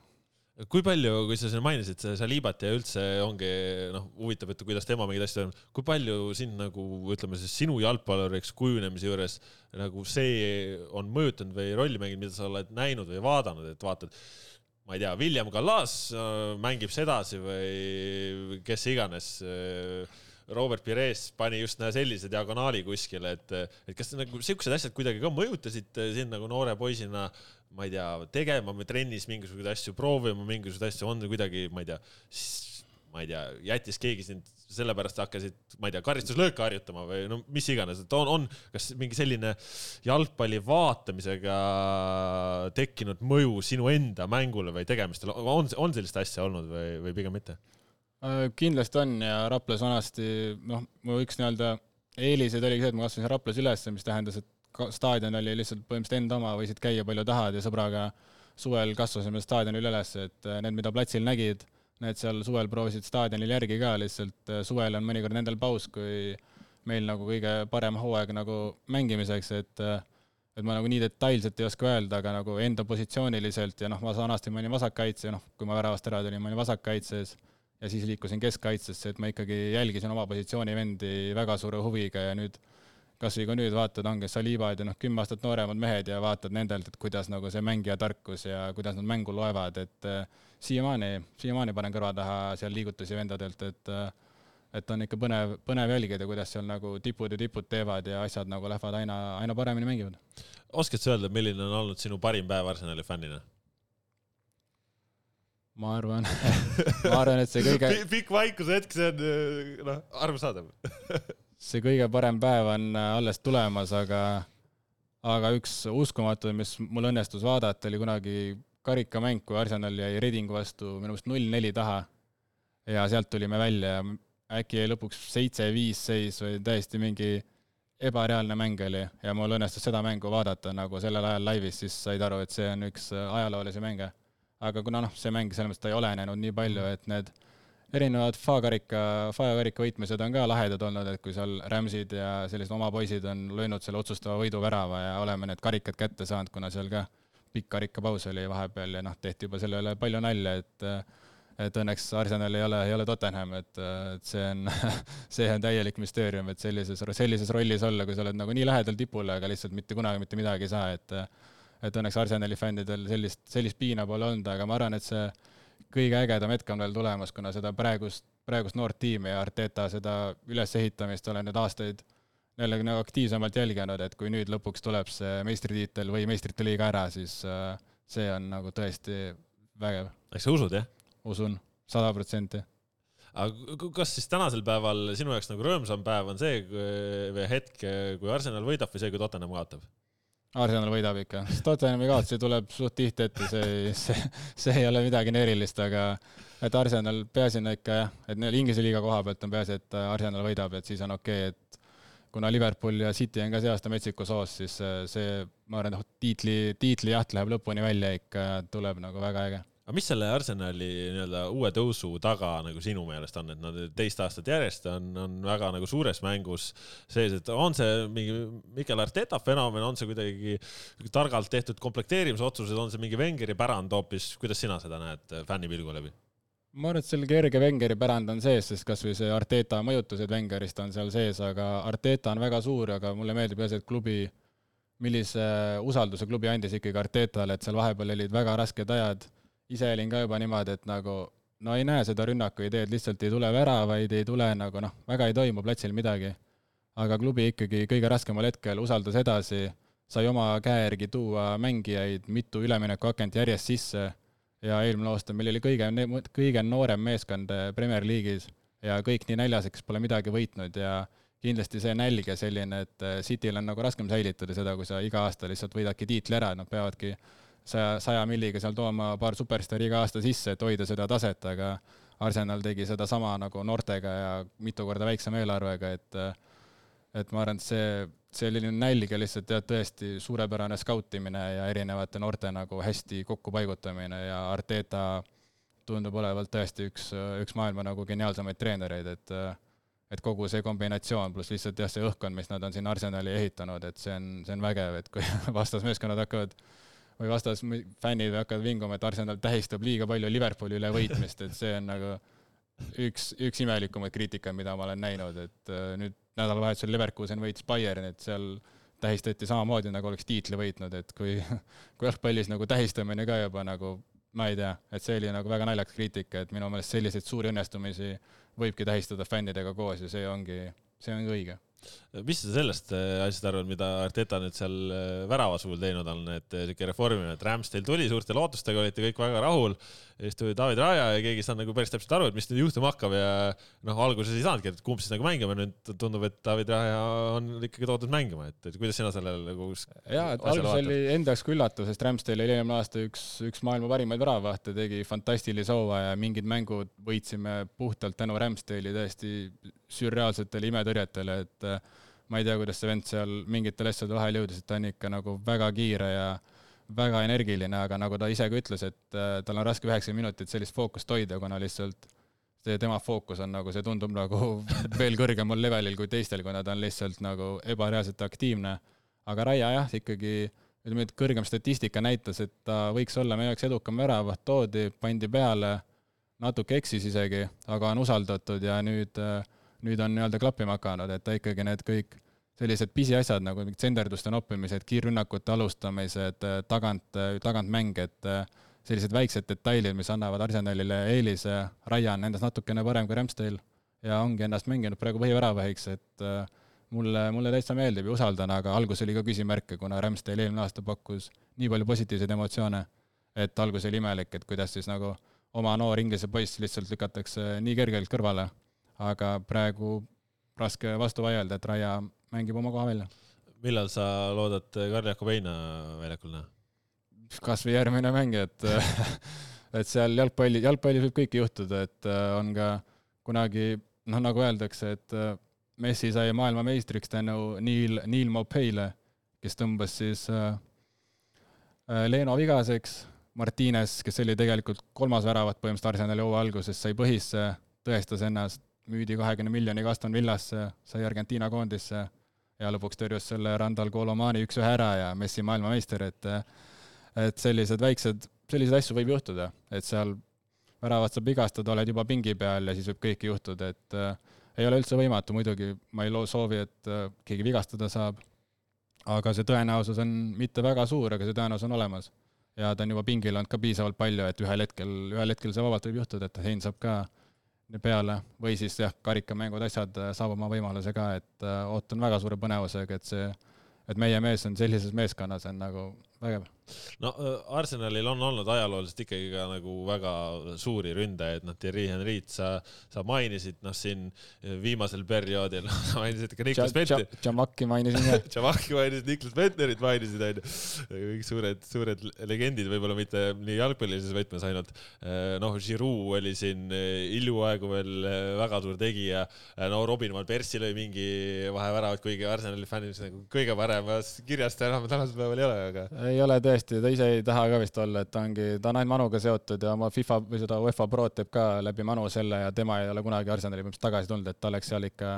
kui palju, kui sa siin mainisid Salibat ja üldse ongi noh, huvitav, et kuidas tema mingeid asju teeb, kui palju sind nagu ütleme siis sinu jalgpalluriks kujunemise juures nagu see on mõjutanud või rolli mänginud, mida sa oled näinud või vaadanud, et vaatad, ma ei tea, William Gallas äh, mängib sedasi või kes iganes äh, Robert Pires pani just sellise diagonaali kuskile, et, et kas nagu siuksed asjad kuidagi ka mõjutasid sind nagu noore poisina, ma ei tea, tegema trennis mingisuguseid asju, proovima mingisuguseid asju, on kuidagi, ma ei tea, ma ei tea, jättis keegi sind sellepärast hakkasid, ma ei tea, karistuslööke harjutama või no mis iganes, et on, on, kas mingi selline jalgpalli vaatamisega tekkinud mõju sinu enda mängule või tegemistele, on, on sellist asja olnud või, või pigem mitte? Äh, kindlasti on ja Raplas vanasti noh, mu üks nii-öelda eeliseid oligi see, et ma kasvasin Raplas üles, mis tähendas, et staadion oli lihtsalt põhimõtteliselt enda oma, võisid käia palju tahad ja sõbraga suvel kasvasime staadionil üles, et äh, need, mida platsil nägid, need seal suvel proovisid staadionil järgi ka, lihtsalt äh, suvel on mõnikord nendel paus, kui meil nagu kõige parem hooaeg nagu mängimiseks, et et ma nagu nii detailselt ei oska öelda, aga nagu enda positsiooniliselt ja noh, ma vanasti ma olin vasakkaitse, noh, kui ma väravast ära tulin, ma olin vasakkaitses ja siis liikusin keskkaitsesse, et ma ikkagi jälgisin oma positsiooni vendi väga suure huviga ja nüüd kas või kui nüüd vaatad, ongi Salibad ja noh, kümme aastat nooremad mehed ja vaatad nendelt, et kuidas nagu see mängija tarkus ja kuidas nad mängu loevad, et äh, siiamaani, siiamaani panen kõrva taha seal liigutusi vendadelt, et äh, et on ikka põnev, põnev jälgida, kuidas seal nagu tipud ja tipud teevad ja asjad nagu lähevad aina, aina paremini mängivad. oskad sa öelda, milline on olnud sinu parim päev Arsenali fännina? ma arvan ma arvan, et see kõige pikk vaikuse hetk, see on äh, noh, arusaadav see kõige parem päev on äh, alles tulemas, aga, aga üks uskumatu, mis mul õnnestus vaadata, oli kunagi karikamäng, kui Arsenal jäi Redingu vastu minu meelest null-neli taha. ja sealt tulime välja ja äkki jäi lõpuks seitse-viis seis või täiesti mingi ebareaalne mäng oli ja mul õnnestus seda mängu vaadata nagu sellel ajal laivis, siis said aru, et see on üks äh, ajaloolisi mänge aga kuna noh, see mäng selles mõttes ta ei olenenud nii palju, et need erinevad FA-karika, FA-karika võitmised on ka lahedad olnud, et kui seal Ramsid ja sellised oma poisid on löönud selle otsustava võiduvärava ja oleme need karikad kätte saanud, kuna seal ka pikk karikapaus oli vahepeal ja noh, tehti juba selle üle palju nalja, et et õnneks Arsenal ei ole, ei ole Tottenham, et, et see on see on täielik müsteerium, et sellises, sellises rollis olla, kui sa oled nagu nii lähedal tipule, aga lihtsalt mitte kunagi mitte midagi ei saa, et et õnneks Arsenali fännidel sellist, sellist piina pole olnud, aga ma arvan, et see kõige ägedam hetk on veel tulemas, kuna seda praegust, praegust noort tiimi ja Arteta seda ülesehitamist olen nüüd aastaid jällegi nagu aktiivsemalt jälginud, et kui nüüd lõpuks tuleb see meistritiitel või meistrite liiga ära, siis äh, see on nagu tõesti vägev. eks sa usud, jah? usun, sada protsenti aga kas siis tänasel päeval sinu jaoks nagu rõõmsam päev on see või hetk, kui Arsenal võidab või see, kui Tottenham kaotab? Arsenal võidab ikka, Tottenhami kaotusi tuleb suht tihti ette, see, see, see ei ole midagi nii erilist, aga et Arsenal, peaasi on ikka jah, et neil Inglise liiga koha pealt on peaasi, et Arsenal võidab, et siis on okei okay,, et kuna Liverpool ja City on ka see aasta metsikus hoos, siis see, ma arvan, tiitli, tiitlijaht läheb lõpuni välja ikka, tuleb nagu väga äge aga mis selle Arsenali nii-öelda uue tõusu taga nagu sinu meelest on, et nad teist aastat järjest on, on väga nagu suures mängus sees, et on see mingi Mikel Arteta fenomen, on see kuidagi targalt tehtud komplekteerimise otsused, on see mingi Wengeri pärand hoopis, kuidas sina seda näed fänni pilgu läbi? ma arvan, et seal kerge Wengeri pärand on sees, sest kasvõi see Arteta mõjutused Wengerist on seal sees, aga Arteta on väga suur, aga mulle meeldib jah see, et klubi millise usalduse klubi andis ikkagi Artetale, et seal vahepeal olid väga rasked ajad ise olin ka juba niimoodi, et nagu no ei näe seda rünnaku ideed, lihtsalt ei tule väravaid, ei tule nagu noh, väga ei toimu platsil midagi. aga klubi ikkagi kõige raskemal hetkel usaldas edasi, sai oma käe järgi tuua mängijaid, mitu üleminekuakent järjest sisse, ja eelmine aasta meil oli kõige, kõige noorem meeskond äh, Premier League'is ja kõik nii näljaseks pole midagi võitnud ja kindlasti see nälg ja selline, et äh, Cityl on nagu raskem säilitada seda, kui sa iga aasta lihtsalt võidadki tiitli ära, et nad peavadki saja, saja milliga seal tooma paar superstaari iga aasta sisse, et hoida seda taset, aga Arsenal tegi sedasama nagu noortega ja mitu korda väiksema eelarvega, et et ma arvan, et see, selline nälg ja lihtsalt jah, tõesti suurepärane skautimine ja erinevate noorte nagu hästi kokkupaigutamine ja Arteta tundub olevat tõesti üks, üks maailma nagu geniaalsemaid treenereid, et et kogu see kombinatsioon pluss lihtsalt jah, see õhkkond, mis nad on siin Arsenali ehitanud, et see on, see on vägev, et kui vastasmeeskonnad hakkavad või vastas fännid hakkavad vinguma, et Arsenal tähistab liiga palju Liverpooli üle võitmist, et see on nagu üks, üks imelikumaid kriitikaid, mida ma olen näinud, et äh, nüüd nädalavahetusel Leverkusen võitis Bayerni, et seal tähistati samamoodi, nagu oleks tiitli võitnud, et kui, kui jalgpallis nagu tähistamine ka juba nagu ma ei tea, et see oli nagu väga naljakas kriitika, et minu meelest selliseid suuri õnnestumisi võibki tähistada fännidega koos ja see ongi, see ongi õige mis sa sellest äh, asjast arvad, mida Arteta nüüd seal äh, värava suul teinud on, et äh, siuke reformimine, et Ramsdale tuli suurte lootustega, olite kõik väga rahul. Ja siis tuli David Raja ja keegi ei saanud nagu päris täpselt aru, et mis nüüd juhtuma hakkab ja noh, alguses ei saanudki, et kumb siis nagu mängima, nüüd tundub, et David Raja on ikkagi toodud mängima, et, et kuidas sina sellele nagu. ja, et alguses oli enda jaoks ka üllatus, sest Ramsdale oli eelmine aasta üks, üks maailma parimaid väravahte, tegi fantastilise hooaja ja mingid mängud võitsime puhtalt tänu Ramsdale'i täiesti sürreaalsetele imetõrjetele, et ma ei tea, kuidas see vend seal mingitel asjade vahel jõudis, et ta on ikka nagu väga kiire ja väga energiline, aga nagu ta ise ka ütles, et äh, tal on raske üheksakümmend minutit sellist fookust hoida, kuna lihtsalt see tema fookus on nagu, see tundub nagu veel kõrgemal levelil kui teistel, kuna ta on lihtsalt nagu ebareaalselt aktiivne. aga Raia jah, ikkagi ütleme, et kõrgem statistika näitas, et ta võiks olla meie jaoks edukam väravat, toodi, pandi peale, natuke eksis isegi, aga on usaldatud ja nüüd äh, nüüd on nii-öelda klappima hakanud, et ta ikkagi need kõik sellised pisiasjad nagu mingid senderduste noppimised, kiirrünnakute alustamised, tagant, tagantmäng, et sellised väiksed detailid, mis annavad Arsenalile eelise, Raia on nendest natukene parem kui Ramsdale ja ongi ennast mänginud praegu põhiväravahiks, et mulle, mulle täitsa meeldib ja usaldan, aga alguses oli ka küsimärke, kuna Ramsdale eelmine aasta pakkus nii palju positiivseid emotsioone, et alguses oli imelik, et kuidas siis nagu oma noor inglise poiss lihtsalt lükatakse nii kergelt kõrvale. Aga praegu raske vastu vaielda, et Raia mängib oma koha välja. millal sa loodad Karl-Jakob Heina väljakul näha? kas või järgmine mäng, et et seal jalgpalli, jalgpallis võib kõike juhtuda, et äh, on ka kunagi noh, nagu öeldakse, et äh, Messi sai maailmameistriks tänu Neil, Neil Maupeile, kes tõmbas siis äh, Leeno vigaseks, Martines, kes oli tegelikult kolmas väravat põhimõtteliselt Arsenali hooaja alguses, sai põhisse, tõestas ennast müüdi kahekümne miljoniga Aston Villasse, sai Argentiina koondisse ja lõpuks tõrjus selle Randal Colomani üks-ühe ära ja Messi maailmameister, et et sellised väiksed, selliseid asju võib juhtuda, et seal väravat saab vigastada, oled juba pingi peal ja siis võib kõike juhtuda, et äh, ei ole üldse võimatu, muidugi ma ei loo soovi, et äh, keegi vigastada saab, aga see tõenäosus on mitte väga suur, aga see tõenäosus on olemas. ja ta on juba pingil olnud ka piisavalt palju, et ühel hetkel, ühel hetkel see vabalt võib juhtuda, et Hein saab ka peale või siis jah, karikamängud, asjad äh, saab oma võimaluse ka, et äh, ootan väga suure põnevusega, et see, et meie mees on sellises meeskonnas, on nagu vägev. no äh, Arsenalil on olnud ajalooliselt ikkagi ka nagu väga suuri ründajaid, noh, Thierry Henry't sa, sa mainisid, noh, siin viimasel perioodil no, mainisid ka Niklas Bentnerit. Jamaki mainisin jah Jamaki mainisid, Niklas Bentnerit mainisid, onju. kõik suured, suured legendid, võib-olla mitte nii jalgpallilises võtmes ainult. Äh, noh, Giroud oli siin äh, hiljaaegu veel väga suur tegija. no Robin van Persie lõi mingi vaheväravat, kuigi Arsenali fännid nagu kõige paremas kirjas ta enam tänasel päeval ei ole, aga ei ole tõesti, ta ise ei taha ka vist olla, et ta ongi, ta on ainult Manuga seotud ja oma FIFA või seda UEFA Prod teeb ka läbi Manu selle ja tema ei ole kunagi Arsenali põhimõtteliselt tagasi tulnud, et ta oleks seal ikka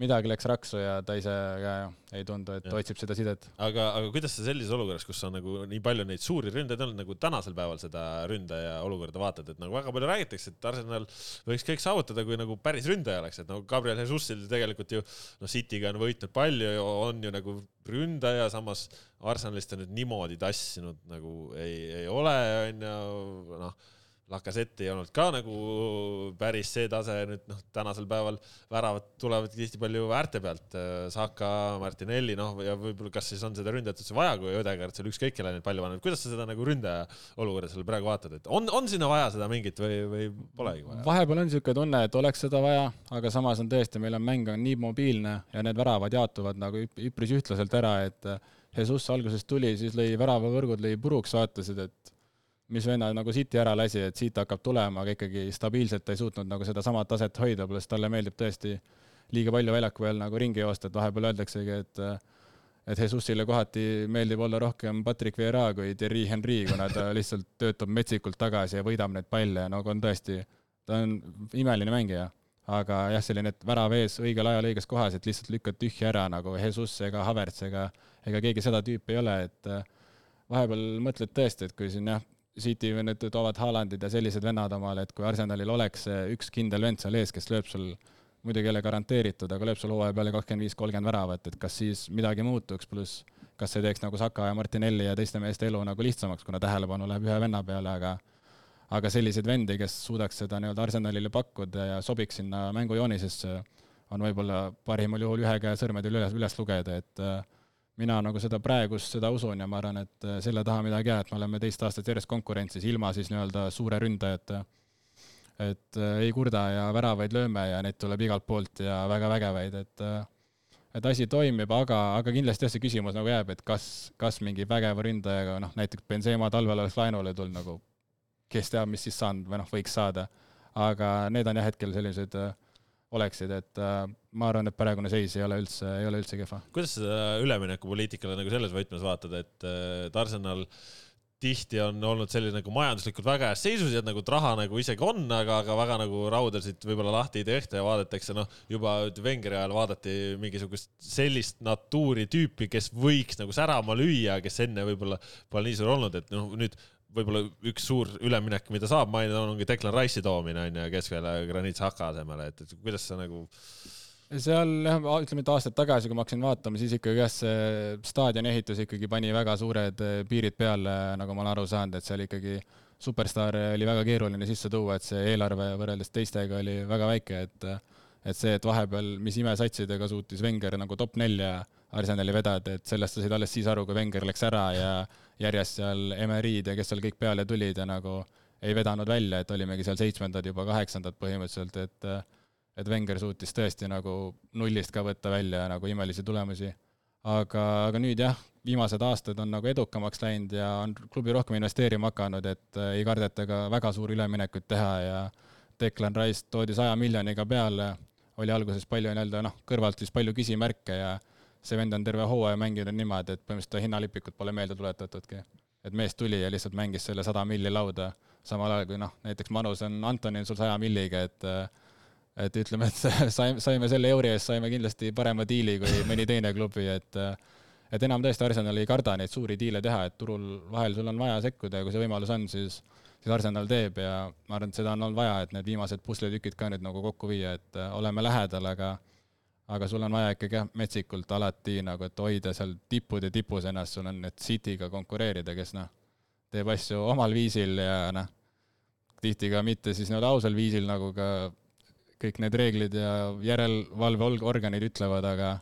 midagi läks raksu ja ta ise ka ei tundu, et ja. otsib seda sidet. aga, aga kuidas sa sellises olukorras, kus on nagu nii palju neid suuri ründajaid olnud, nagu tänasel päeval seda ründaja olukorda vaatad, et nagu väga palju räägitakse, et Arsenal võiks kõik saavutada, kui nagu päris ründaja oleks, et nagu Gabriel Jesusil tegelikult ju noh, City'ga on võitnud palju, on ju nagu ründaja, samas Arsenalist on nüüd niimoodi tassinud nagu ei, ei ole, onju, noh Lacazette ei olnud ka nagu päris see tase, nüüd noh, tänasel päeval väravad tulevad tihti palju äärte pealt, Saka, Martinelli, noh, ja võib-olla kas siis on seda ründajat üldse vaja, kui Ödegaard seal ükskõik kelle neid palju paneb, kuidas sa seda nagu ründaja olukorda seal praegu vaatad, et on, on sinna vaja seda mingit või, või polegi vaja? vahepeal on niisugune tunne, et oleks seda vaja, aga samas on tõesti, meil on mäng on nii mobiilne ja need väravad jaotuvad nagu üpris ühtlaselt ära, et Jesus alguses tuli, siis lõi väravavõrgud lõi puruks, vaatasid, et mis vennad nagu City ära lasi, et siit hakkab tulema, aga ikkagi stabiilselt ei suutnud nagu sedasama taset hoida, pluss talle meeldib tõesti liiga palju väljaku peal nagu ringi joosta, et vahepeal öeldaksegi, et et Jesusile kohati meeldib olla rohkem Patrick Vieira kui Thierry Henry, kuna ta lihtsalt töötab metsikult tagasi ja võidab neid palle ja nagu on tõesti, ta on imeline mängija. aga jah, selline, et värav ees õigel ajal õiges kohas, et lihtsalt lükkad tühja ära nagu Jesus ega Havertz ega, ega keegi seda tüüpi ei ole, et vahepeal mõtled tõesti, et kui siin jah, City nüüd toovad Haalandid ja sellised vennad omale, et kui Arsenalil oleks üks kindel vend seal ees, kes lööb sul, muidugi ei ole garanteeritud, aga lööb sul hooaja peale kakskümmend viis, kolmkümmend väravat, et kas siis midagi muutuks, pluss kas see teeks nagu Saka ja Martinelli ja teiste meeste elu nagu lihtsamaks, kuna tähelepanu läheb ühe venna peale, aga aga selliseid vendi, kes suudaks seda nii-öelda Arsenalile pakkuda ja sobiks sinna mängujoonisesse, on võib-olla parimal juhul ühe käe sõrmedel üles, üles lugeda, et äh, mina nagu seda praegust, seda usun ja ma arvan, et äh, selle taha midagi ei jää, et me oleme teist aastat järjest konkurentsis ilma siis nii-öelda suure ründajata. et äh, ei kurda ja väravaid lööme ja neid tuleb igalt poolt ja väga vägevaid, et äh, et asi toimib, aga, aga kindlasti jah, see küsimus nagu jääb, et kas, kas mingi vägeva ründajaga, noh näiteks Benzema talvel oleks laenule tulnud nagu, kes teab, mis siis saanud või noh, võiks saada. aga need on jah, hetkel sellised oleksid, et äh, ma arvan, et praegune seis ei ole üldse, ei ole üldse kehva. kuidas seda üleminekupoliitikale nagu selles võtmes vaatad, et, äh, et Arsenal tihti on olnud selline nagu majanduslikult väga heas seisus ja nagu raha nagu isegi on, aga, aga väga nagu raudasid võib-olla lahti ei tehta ja vaadatakse, noh, juba Wengeri ajal vaadati mingisugust sellist natuuri tüüpi, kes võiks nagu särama lüüa, kes enne võib-olla pole nii suur olnud, et noh, nüüd võib-olla üks suur üleminek, mida saab mainida, ongi Declan Rice'i toomine on ju keskväele Granit Xhaka asemele, et, et kuidas sa nagu seal jah, ütleme, et aastaid tagasi, kui ma hakkasin vaatama, siis ikkagi jah, see staadioni ehitus ikkagi pani väga suured eh, piirid peale, nagu ma olen aru saanud, et seal ikkagi superstaare oli väga keeruline sisse tuua, et see eelarve võrreldes teistega oli väga väike, et et see, et vahepeal, mis imesatsidega suutis Wenger nagu top nelja Arsenali vedada, et sellest sa said alles siis aru, kui Wenger läks ära ja järjest seal Emerid ja kes seal kõik peale tulid ja nagu ei vedanud välja, et olimegi seal seitsmendad, juba kaheksandad põhimõtteliselt, et et Wenger suutis tõesti nagu nullist ka võtta välja nagu imelisi tulemusi. aga, aga nüüd jah, viimased aastad on nagu edukamaks läinud ja on klubi rohkem investeerima hakanud, et ei kardeta ka väga suuri üleminekuid teha ja Declan Rice toodi saja miljoniga peale, oli alguses palju nii-öelda noh, kõrvalt siis palju küsimärke ja see vend on terve hooaja mänginud niimoodi, et põhimõtteliselt hinnalipikut pole meelde tuletatudki. et mees tuli ja lihtsalt mängis selle sada milli lauda, samal ajal kui noh, näiteks Manus on Antonil sul saja milliga, et et ütleme, et saime, saime selle euri eest, saime kindlasti parema diili kui mõni teine klubi, et et enam tõesti Arsenal ei karda neid suuri diile teha, et turul vahel sul on vaja sekkuda ja kui see võimalus on, siis siis Arsenal teeb ja ma arvan, et seda on olnud vaja, et need viimased pusletükid ka nüüd nagu kokku viia, et oleme lähedal, aga aga sul on vaja ikkagi jah, metsikult alati nagu, et hoida seal tippude tipus ennast, sul on nüüd City'ga konkureerida, kes noh, teeb asju omal viisil ja noh, tihti ka mitte siis nii-öelda ausal viisil, nagu ka kõik need reeglid ja järelevalveorganid ütlevad, aga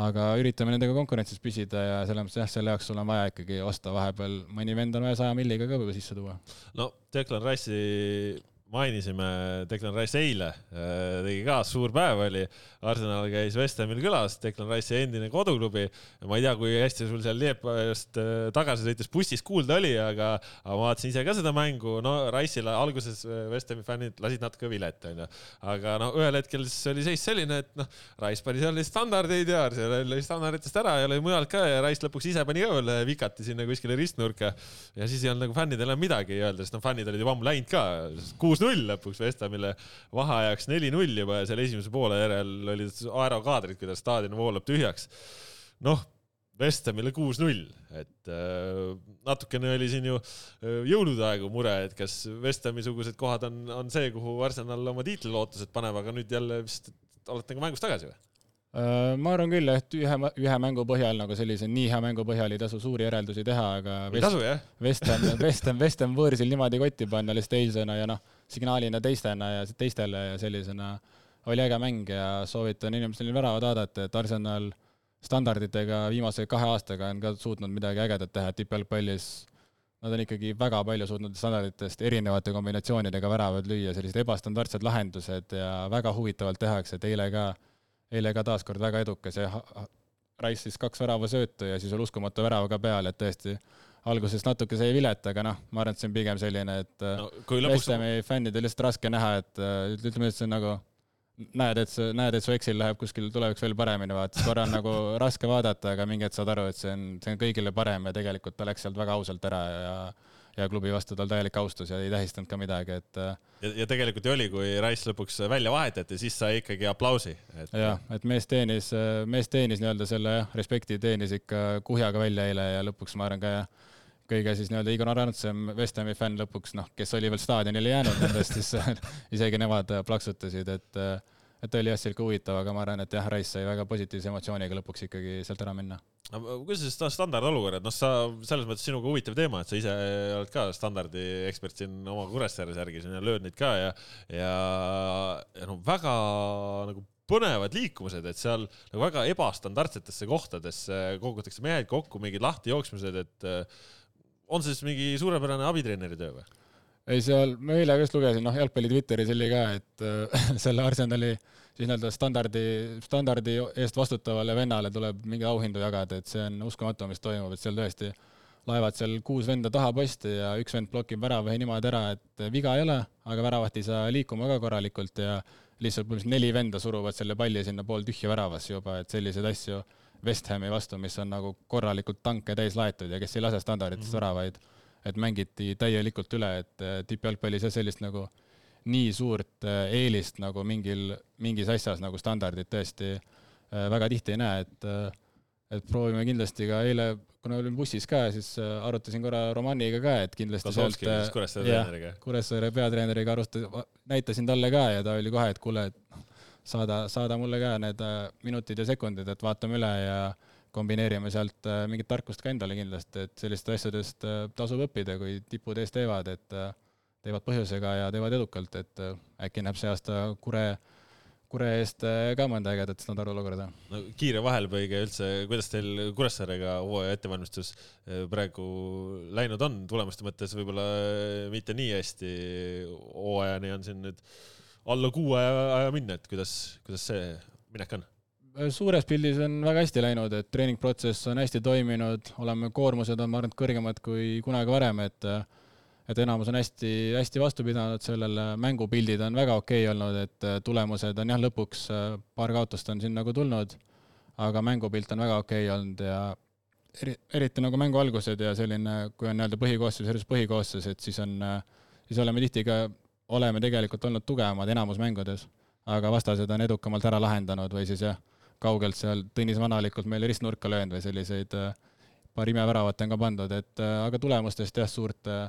aga üritame nendega konkurentsis püsida ja selles mõttes jah, selle jaoks sul on vaja ikkagi osta vahepeal, mõni vend on vaja saja milliga ka võib-olla sisse tuua. no Declan Rice'i mainisime Declan Rice eile, äh, tegi ka suur päev oli. Arsenal käis West Hamil külas, Declan Rice'i endine koduklubi. ma ei tea, kui hästi sul seal Liepajast äh, tagasi sõites bussis kuulda oli, aga, aga ma vaatasin ise ka seda mängu. no Rice'ile alguses äh, West Hami fännid lasid natuke vilet, onju. aga no ühel hetkel siis oli seis selline, et noh, Rice pani seal standardeid ja Arsenal lõi standarditest ära ja lõi mujalt ka ja Rice lõpuks ise pani veel vikati sinna kuskile ristnurka. ja siis ei olnud nagu fännidel enam midagi öelda, sest noh, fännid olid juba ammu läinud ka. kuus kuus-null lõpuks West Hamile vaheajaks neli-null juba ja seal esimese poole järel olid aerokaadrid, kuidas staadion voolab tühjaks. noh, West Hamile kuus-null, et äh, natukene oli siin ju äh, jõulude aegu mure, et kas West Hami sugused kohad on, on see, kuhu Arsenal oma tiitlilootused paneb, aga nüüd jälle vist olete nagu mängus tagasi või? Äh, ma arvan küll, et ühe, ühe mängu põhjal nagu sellise nii hea mängu põhjal ei tasu suuri järeldusi teha, aga ei tasu, Ham, West Ham võõrsil niimoodi kotti panna lihtsalt eilsena ja noh, signaalina teistena ja teistele ja sellisena oli äge mäng ja soovitan inimestel väravad vaadata, et Arsenal standarditega viimase kahe aastaga on ka suutnud midagi ägedat teha tippjalgpallis. Nad on ikkagi väga palju suutnud standarditest erinevate kombinatsioonidega väravad lüüa, sellised ebastandardsed lahendused ja väga huvitavalt tehakse, et eile ka eile ka taaskord väga edukas ja Rice siis kaks väravasöötu ja siis oli uskumatu värav ka peal, et tõesti alguses natuke sai vilet, aga noh, ma arvan, et see on pigem selline, et no, lõpuks... Westami fännidel lihtsalt raske näha, et ütleme, et see on nagu näed, et see, näed, et su Excel läheb kuskil tulevikus veel paremini, vaata, siis korra on nagu raske vaadata, aga mingi hetk saad aru, et see on, see on kõigile parem ja tegelikult ta läks sealt väga ausalt ära ja ja klubi vastu tal täielik austus ja ei tähistanud ka midagi, et äh, ja, ja tegelikult ju oli, kui Rice lõpuks välja vahetati, siis sai ikkagi aplausi et.... jah, et mees teenis, mees teenis nii-öelda selle jah, respekti teenis ikka kuhjaga välja eile ja lõpuks ma arvan ka jah, kõige siis nii-öelda ignorantsem West Hami fänn lõpuks, noh, kes oli veel staadionile jäänud nendest, siis isegi nemad plaksutasid, et et oli jah, sihuke huvitav, aga ma arvan, et jah, Rice sai väga positiivse emotsiooniga lõpuks ikkagi sealt ära minna kuidas see standardolukord, noh, sa selles mõttes sinuga huvitav teema, et sa ise oled ka standardi ekspert siin oma Kuressaares järgi siin ja lööd neid ka ja, ja, ja no väga nagu põnevad liikumised, et seal nagu väga ebastandardsetesse kohtadesse kogutakse mehed kokku, mingid lahtijooksmised, et on see siis mingi suurepärane abitreeneri töö või? ei, seal, ma eile just lugesin, noh, jalgpalli Twitteris oli ka, et äh, selle Arsenali siis nii-öelda standardi, standardi eest vastutavale vennale tuleb mingeid auhindu jagada, et see on uskumatu, mis toimub, et seal tõesti laevad seal kuus venda taha posti ja üks vend blokib värava niimoodi ära, et viga ei ole, aga väravat ei saa liikuma ka korralikult ja lihtsalt põhimõtteliselt neli venda suruvad selle palli sinna pooltühja väravasse juba, et selliseid asju West Hami vastu, mis on nagu korralikult tanke täis laetud ja kes ei lase standarditest mm -hmm. väravaid et mängiti täielikult üle, et äh, tippjalgpallis jah, sellist nagu nii suurt äh, eelist nagu mingil, mingis asjas nagu standardid tõesti äh, väga tihti ei näe, et et proovime kindlasti ka eile, kuna olin bussis ka, siis arutasin korra Romaniga ka, et kindlasti Kozlovski, sealt Kuressaare treeneriga. Kuressaare peatreeneriga arusta-, näitasin talle ka ja ta oli kohe, et kuule, et saada, saada mulle ka need minutid ja sekundid, et vaatame üle ja kombineerime sealt äh, mingit tarkust ka endale kindlasti, et sellistest asjadest äh, tasub õppida, kui tipud ees teevad, et äh, teevad põhjusega ja teevad edukalt, et äkki näeb see aasta Kure, Kure eest ka mõnda ägedat standardolukorda. no kiire vahelepõige üldse, kuidas teil Kuressaarega hooaja ettevalmistus praegu läinud on, tulemuste mõttes võib-olla mitte nii hästi, hooajani on siin nüüd alla kuu aja, aja minna, et kuidas, kuidas see minek on? suures pildis on väga hästi läinud, et treeningprotsess on hästi toiminud, oleme, koormused on, ma arvan, kõrgemad kui kunagi varem, et et enamus on hästi, hästi vastu pidanud sellele, mängupildid on väga okei okay olnud, et tulemused on jah, lõpuks paar kaotust on siin nagu tulnud, aga mängupilt on väga okei okay olnud ja eri, eriti nagu mängu algused ja selline, kui on nii-öelda põhikoosseis, eriti põhikoosseis, et siis on, siis oleme tihti ka, oleme tegelikult olnud tugevamad enamus mängudes, aga vastased on edukamalt ära lahendanud või siis jah kaugelt seal Tõnis Vanalikult meile ristnurka löönud või selliseid äh, paar imeväravat on ka pandud, et äh, aga tulemustest jah, suurt, äh,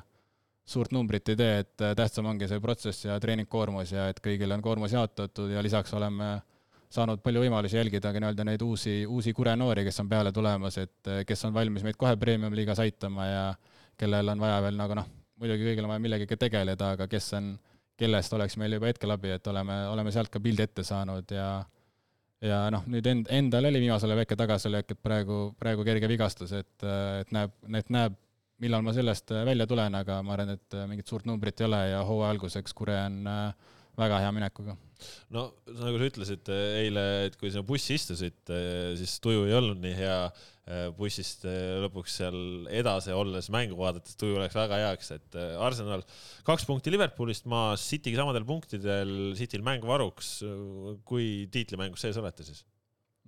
suurt numbrit ei tee, et tähtsam ongi see protsess ja treeningkoormus ja et kõigil on koormus jaotatud ja lisaks oleme saanud palju võimalusi jälgida ka nii-öelda neid uusi, uusi kurenoori, kes on peale tulemas, et kes on valmis meid kohe premium-liigas aitama ja kellel on vaja veel nagu noh, muidugi kõigil on vaja millegagi tegeleda, aga kes on, kellest oleks meil juba hetkel abi, et oleme, oleme sealt ka pildi ette saanud ja ja noh, nüüd end-, endal oli viimasel ajal väike tagasilöök, et praegu, praegu kerge vigastus, et, et näeb, et näeb, millal ma sellest välja tulen, aga ma arvan, et mingit suurt numbrit ei ole ja hooaja alguseks Kure on väga hea minekuga. no nagu sa ütlesid eile, et kui sinna bussi istusid, siis tuju ei olnud nii hea Äh, bussist äh, lõpuks seal edasi olles mängu vaadates tuju läks väga heaks, et äh, Arsenal kaks punkti Liverpoolist maas, City'ga samadel punktidel, Cityl mäng varuks. kui tiitlimängus sees olete siis?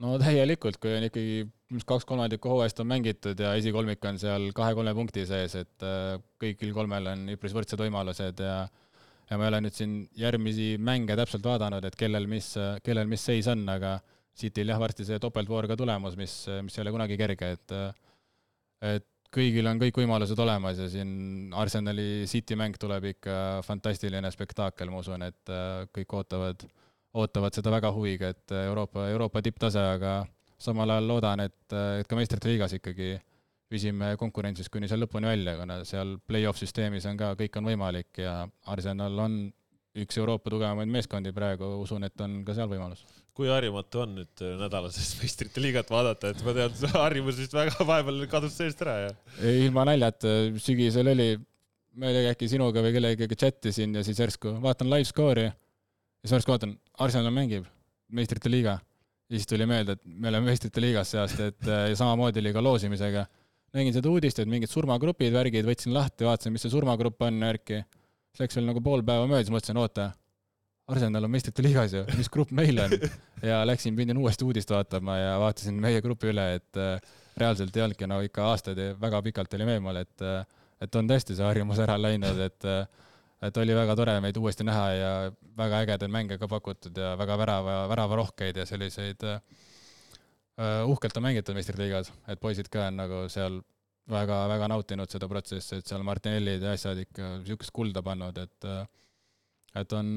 No täielikult, kui on ikkagi kaks kolmandikku hooajast on mängitud ja esikolmik on seal kahe-kolme punkti sees, et kõigil kolmel on üpris võrdsed võimalused ja ja ma ei ole nüüd siin järgmisi mänge täpselt vaadanud, et kellel mis, kellel mis seis on, aga Cityl jah, varsti see topeltvoor ka tulemas, mis, mis ei ole kunagi kerge, et et kõigil on kõik võimalused olemas ja siin Arsenali City mäng tuleb ikka fantastiline spektaakel, ma usun, et kõik ootavad, ootavad seda väga huviga, et Euroopa, Euroopa tipptase, aga samal ajal loodan, et, et ka meistrite liigas ikkagi püsime konkurentsis kuni seal lõpuni välja, kuna seal play-off süsteemis on ka, kõik on võimalik ja Arsenal on üks Euroopa tugevamaid meeskondi praegu, usun, et on ka seal võimalus. kui harjumatu on nüüd nädalasest meistrite liigat vaadata, et ma tean, harjumus vist väga vahepeal kadus seest ära ja? ilma naljata, sügisel oli, ma ei tea, äkki sinuga või kellegagi chat'isin ja siis järsku vaatan live score'i ja siis järsku vaatan, Arsenal mängib meistrite liiga. ja siis tuli meelde, et me oleme meistrite liigas see aasta, et ja samamoodi oli ka loosimisega. nägin seda uudist, et mingid surmagrupid, värgid, võtsin lahti, vaatasin, mis see surmagrupp on, värki siis läks veel nagu pool päeva mööda, siis mõtlesin, oota, Arsenal on meistrite liigas ju, mis grupp meil on? ja läksin, pidin uuesti uudist vaatama ja vaatasin meie grupi üle, et äh, reaalselt ei olnudki no ikka aastaid väga pikalt oli meemal, et äh, et on tõesti see harjumus ära läinud, et äh, et oli väga tore meid uuesti näha ja väga ägedaid mänge ka pakutud ja väga värava, väravarohkeid ja selliseid uh, uhkelt on mängitud meistriliigas, et poisid ka on nagu seal väga-väga nautinud seda protsessi, et seal Martinellid ja asjad ikka niisugust kulda pannud, et et on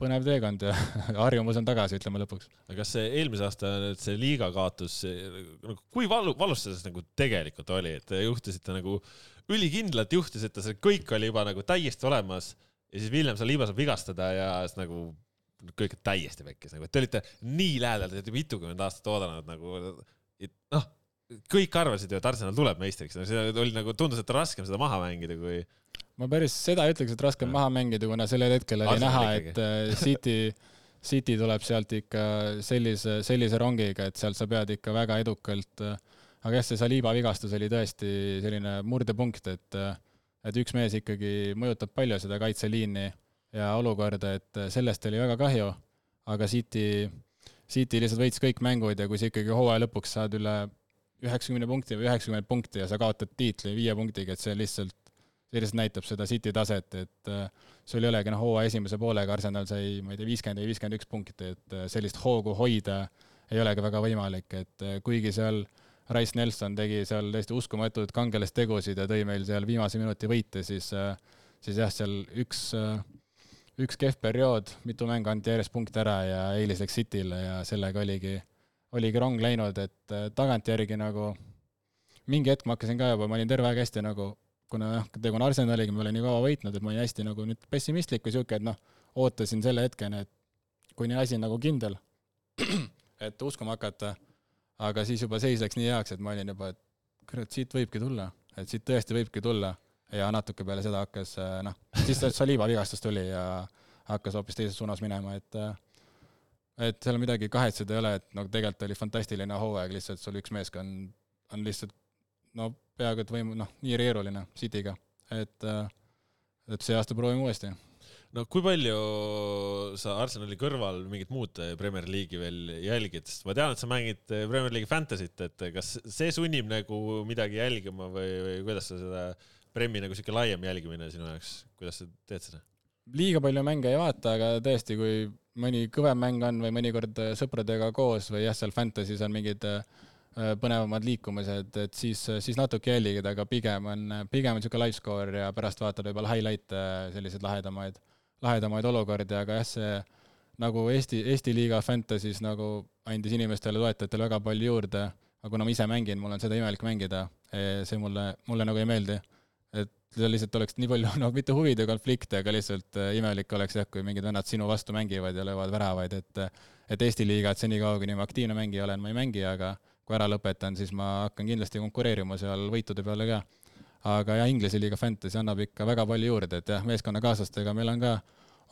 põnev teekond ja harjumus on tagasi, ütleme lõpuks. kas see eelmise aasta see liiga kaotus, nagu kui valu, valus see nagu tegelikult oli, et te juhtisite nagu ülikindlalt juhtisite, see kõik oli juba nagu täiesti olemas ja siis Villem Saliba saab vigastada ja siis nagu kõik täiesti pekkis nagu, et te olite nii lähedal, te olete mitukümmend aastat oodanud nagu, noh kõik arvasid ju, et Arsenal tuleb meistriks, see oli nagu, tundus, et raskem seda maha mängida, kui. ma päris seda ei ütleks, et raskem ja. maha mängida, kuna sellel hetkel oli Arsenal näha, et äh, City, City tuleb sealt ikka sellise, sellise rongiga, et sealt sa pead ikka väga edukalt. Äh, aga jah, see Saliba vigastus oli tõesti selline murdepunkt, et, äh, et üks mees ikkagi mõjutab palju seda kaitseliini ja olukorda, et sellest oli väga kahju. aga City, City lihtsalt võitis kõik mängud ja kui sa ikkagi hooaja lõpuks saad üle üheksakümne punkti või üheksakümmend punkti ja sa kaotad tiitli viie punktiga, et see lihtsalt, see lihtsalt näitab seda City taset, et äh, sul ei olegi noh, hooaja esimese poolega Arsenal sai, ma ei tea, viiskümmend või viiskümmend üks punkti, et äh, sellist hoogu hoida ei olegi väga võimalik, et äh, kuigi seal Rice Nelson tegi seal täiesti uskumatuid kangelastegusid ja tõi meil seal viimase minuti võite, siis, siis jah, seal üks, üks kehv periood, mitu mängu anti järjest punkte ära ja eelis läks Cityle ja sellega oligi oligi rong läinud, et äh, tagantjärgi nagu mingi hetk ma hakkasin ka juba, ma olin terve aeg hästi nagu, kuna jah, tegu on Arsenaliga, ma olen nii kaua võitnud, et ma olin hästi nagu nüüd pessimistlik või sihuke, et noh, ootasin selle hetkeni, et kuni asi on nagu kindel, et uskuma hakata, aga siis juba seis läks nii heaks, et ma olin juba, et kurat, siit võibki tulla, et siit tõesti võibki tulla. Ja natuke peale seda hakkas äh, noh, siis Saliba vigastus tuli ja hakkas hoopis teises suunas minema, et äh, et seal midagi kahetseda ei ole, et no tegelikult oli fantastiline hooaeg, lihtsalt sul üks meeskond on lihtsalt no peaaegu et võimu, noh, nii keeruline City'ga, et äh, et see aasta proovime uuesti. No kui palju sa Arsenali kõrval mingit muud Premier League'i veel jälgid, sest ma tean, et sa mängid Premier League'i Fantasy't, et kas see sunnib nagu midagi jälgima või, või kuidas sa seda Premi nagu sihuke laiem jälgimine sinu jaoks, kuidas sa teed seda? liiga palju mänge ei vaata, aga tõesti, kui mõni kõvem mäng on või mõnikord sõpradega koos või jah, seal Fantasy's on mingid põnevamad liikumised, et siis, siis natuke jälgid, aga pigem on, pigem on niisugune live score ja pärast vaatad võib-olla highlight'e, selliseid lahedamaid, lahedamaid olukordi, aga jah, see nagu Eesti, Eesti liiga Fantasy's nagu andis inimestele, toetajatele väga palju juurde, aga kuna ma ise mängin, mul on seda imelik mängida, eh, see mulle, mulle nagu ei meeldi et seal lihtsalt oleks nii palju, no mitte huvide konflikte, aga lihtsalt äh, imelik oleks jah, kui mingid vennad sinu vastu mängivad ja löövad väravaid, et et Eesti liigat senikaua, kuni ma aktiivne mängija olen, ma ei mängi, aga kui ära lõpetan, siis ma hakkan kindlasti konkureerima seal võitude peale ka. Aga jah, Inglise liiga Fantasy annab ikka väga palju juurde, et jah, meeskonnakaaslastega meil on ka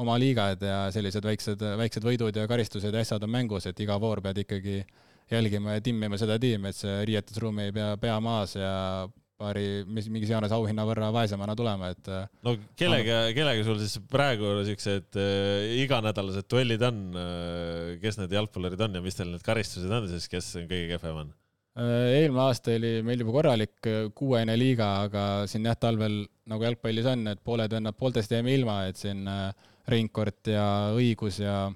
oma liigad ja sellised väiksed, väiksed võidud ja karistused ja asjad on mängus, et iga voor pead ikkagi jälgima ja timmima seda tiimi, et see riietusruum ei pea pea maas ja paari, mis mingis jaanuaris auhinna võrra vaesemana tulema, et. Äh, no kellega, kellega sul siis praegu siuksed äh, iganädalased duellid on äh,, kes need jalgpallurid on ja mis teil need karistused on siis, kes kõige kehvem on? Äh, eelmine aasta oli meil juba korralik äh, kuuene liiga, aga siin jah, talvel nagu jalgpallis on, et pooled vennad poolteist jäime ilma, et siin Reinkord ja Õigus ja,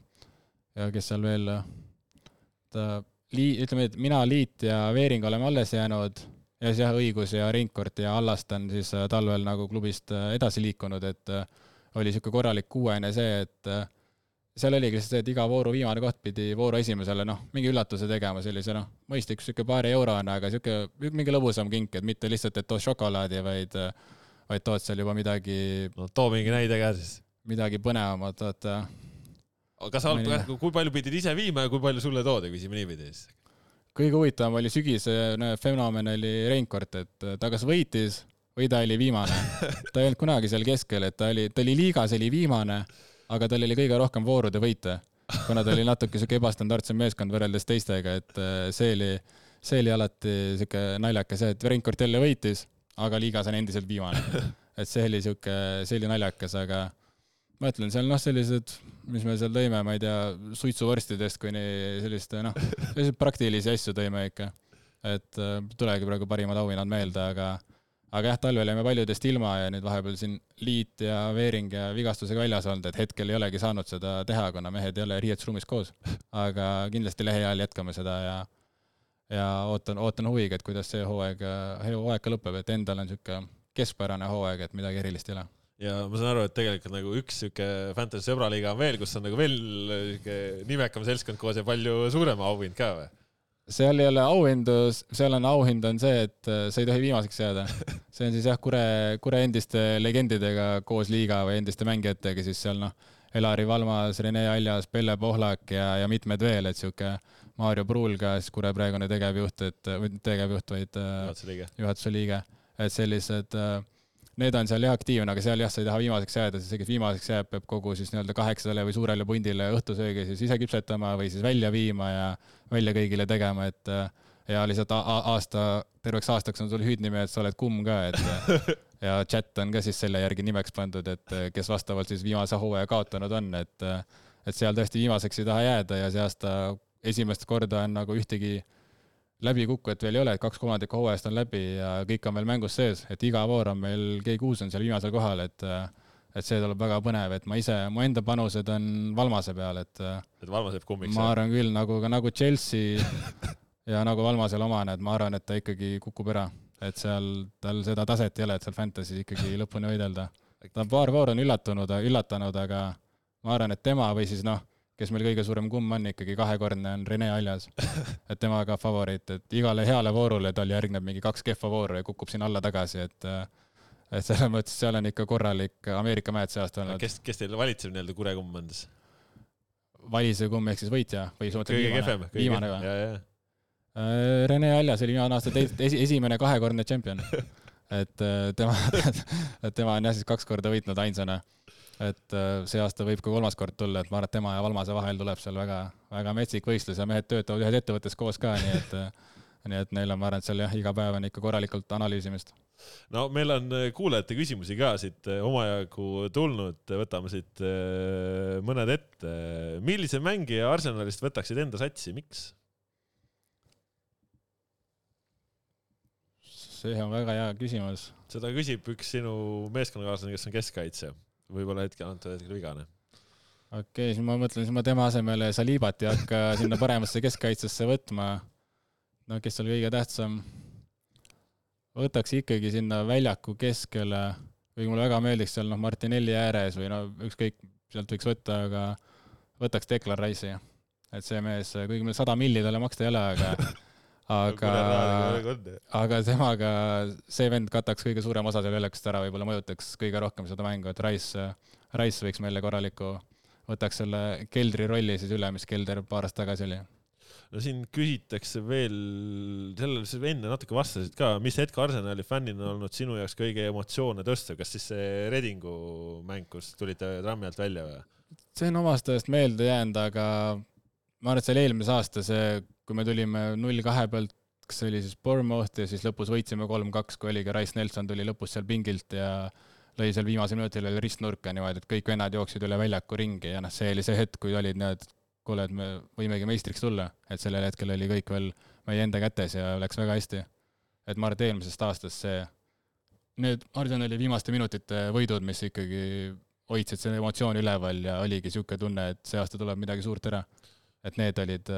ja kes seal veel, ta, lii-, ütleme, et mina, Liit ja Veering oleme alles jäänud. Ja siis jah, õigus ja Reinkord ja Allast on siis äh, talvel nagu klubist äh, edasi liikunud, et äh, oli niisugune korralik kuuene see, et seal oligi lihtsalt see, et iga vooru viimane koht pidi vooru esimesele noh, mingi üllatuse tegema, sellise noh, mõistlik sihuke paari eurone, aga sihuke mingi lõbusam kink, et mitte lihtsalt, et tood šokolaadi, vaid, vaid tood seal juba midagi. no too mingi näide ka siis. midagi põnevamat, vaata. kas sa, kui palju pidid ise viima ja kui palju sulle toodi, küsime niipidi siis? kõige huvitavam oli sügisene fenomen oli Reinkord, et ta kas võitis või ta oli viimane. ta ei olnud kunagi seal keskel, et ta oli, ta oli liigas, oli viimane aga tal oli kõige rohkem voorude võite, kuna ta oli natuke sihuke ebastandardsem meeskond võrreldes teistega, et äh, see oli, see oli alati sihuke naljakas et Reinkord jälle võitis, aga liigas on endiselt viimane. et see oli sihuke, see oli naljakas, aga ma ütlen, seal noh, sellised, mis me seal tõime, ma ei tea, suitsuvorstidest kuni selliste noh, selliseid praktilisi asju tõime ikka. et äh, tulegi praegu parimad auhinnad meelde, aga aga jah, talvel jäime paljudest ilma ja nüüd vahepeal siin Liit ja Veering ja vigastusega väljas olnud, et hetkel ei olegi saanud seda teha, kuna mehed ei ole riietusruumis koos. aga kindlasti lähiajal jätkame seda ja, ja ootan, ootan huviga, et kuidas see hooaeg, hooaeg ka lõpeb, et endal on niisugune keskpärane hooaeg, et midagi erilist ei ole ja ma saan aru, et tegelikult nagu üks sihuke Fantasy sõbraliiga on veel, kus on nagu veel sihuke nimekam seltskond koos ja palju suurem auhind ka või? Seal ei ole auhindu, seal on auhind on see, et äh, sa ei tohi viimaseks jääda. see on siis jah, Kure, Kure endiste legendidega koos liiga või endiste mängijatega, siis seal noh, Elari Valmas, Rene Aljas, Pelle Pohlak ja, ja mitmed veel, et sihuke Maarjo Pruul ka, siis Kure praegune tegevjuht, et, või tegevjuht, vaid äh, juhatuse liige, juhatuse liige, et sellised äh, need on seal jah aktiivne, aga seal jah, sa ei taha viimaseks jääda, siis see, kes viimaseks jääb, peab kogu siis nii-öelda kaheksale või suurele pundile õhtusöögi siis ise küpsetama või siis välja viima ja välja kõigile tegema, et ja lihtsalt aasta, terveks aastaks on sul hüüdnimi, et sa oled kumm ka, et ja chat on ka siis selle järgi nimeks pandud, et kes vastavalt siis viimase hooaja kaotanud on, et et seal tõesti viimaseks ei taha jääda ja see aasta esimest korda on nagu ühtegi läbikukkujat veel ei ole, et kaks kolmandikku hooajast on läbi ja kõik on veel mängus sees, et iga voor on meil, G6 on seal viimasel kohal, et et see tuleb väga põnev, et ma ise, mu enda panused on Valmase peal, et et Valmas jääb kummiks? ma arvan küll, nagu ka nagu Chelsea ja nagu Valmasel omane, et ma arvan, et ta ikkagi kukub ära. et seal, tal seda taset ei ole, et seal Fantasy's ikkagi lõpuni võidelda. ta paar vooru on üllatunud, üllatanud, aga ma arvan, et tema või siis noh, kes meil kõige suurem kumm on ikkagi kahekordne, on Rene Aljas. et tema ka favoriit, et igale heale voorule tal järgneb mingi kaks kehva vooru ja kukub sinna alla tagasi, et et selles mõttes seal on ikka korralik Ameerika mäed see aasta olnud. kes, kes teil valitseb nii-öelda kurekumm on siis? valise kumm ehk siis võitja või kõige kehvem, viimane või? Äh, Rene Aljas oli viimane aasta teit-, esi, esimene kahekordne tšempion. et äh, tema, tema on jah siis kaks korda võitnud ainsana et äh, see aasta võib ka kolmas kord tulla, et ma arvan, et tema ja Valmase vahel tuleb seal väga, väga metsik võistlus ja mehed töötavad ühes ettevõttes koos ka, nii et äh, nii et neil on, ma arvan, et seal jah, iga päev on ikka korralikult analüüsimist. no meil on äh, kuulajate küsimusi ka siit omajagu tulnud, võtame siit mõned ette. millise mängija Arsenalist võtaksid enda satsi, miks? see on väga hea küsimus. seda küsib üks sinu meeskonnakaaslane, kes on keskkaitsja võib-olla hetkel, antud hetkel vigane. okei okay,, siis ma mõtlen, siis ma tema asemele Salibat ei hakka sinna paremasse keskkaitsesse võtma. no kes seal kõige tähtsam? võtaks ikkagi sinna väljaku keskele, kuigi mulle väga meeldiks seal noh, Martinelli ääres või no ükskõik, sealt võiks võtta, aga võtaks Declan Rice'i. et see mees, kuigi meil sada milli talle maksta ei ole, aga aga, aga temaga see vend kataks kõige suurema osa seal väljakust ära, võib-olla mõjutaks kõige rohkem seda mängu, et Rice, Rice võiks meile korraliku, võtaks selle keldri rolli siis üle, mis kelder paar aastat tagasi oli. No siin küsitakse veel, sellele sa enne natuke vastasid ka, mis hetk Arsenali fännina on olnud sinu jaoks kõige emotsioone tõstev, kas siis see Redingu mäng, kus tulite trammi alt välja või? see on omast ajast meelde jäänud, aga ma arvan, et see oli eelmise aasta see kui me tulime null kahe pealt, kas see oli siis Bournemouth ja siis lõpus võitsime kolm-kaks, kui oligi, Rice Nelson tuli lõpus seal pingilt ja lõi seal viimasel minutil veel ristnurka niimoodi, et kõik vennad jooksid üle väljaku ringi ja noh, see oli see hetk, kui olid need, kuule, et me võimegi meistriks tulla, et sellel hetkel oli kõik veel meie enda kätes ja läks väga hästi. et ma arvan, et eelmisest aastast see, need Arsenali viimaste minutite võidud, mis ikkagi hoidsid selle emotsiooni üleval ja oligi niisugune tunne, et see aasta tuleb midagi suurt ära et need olid,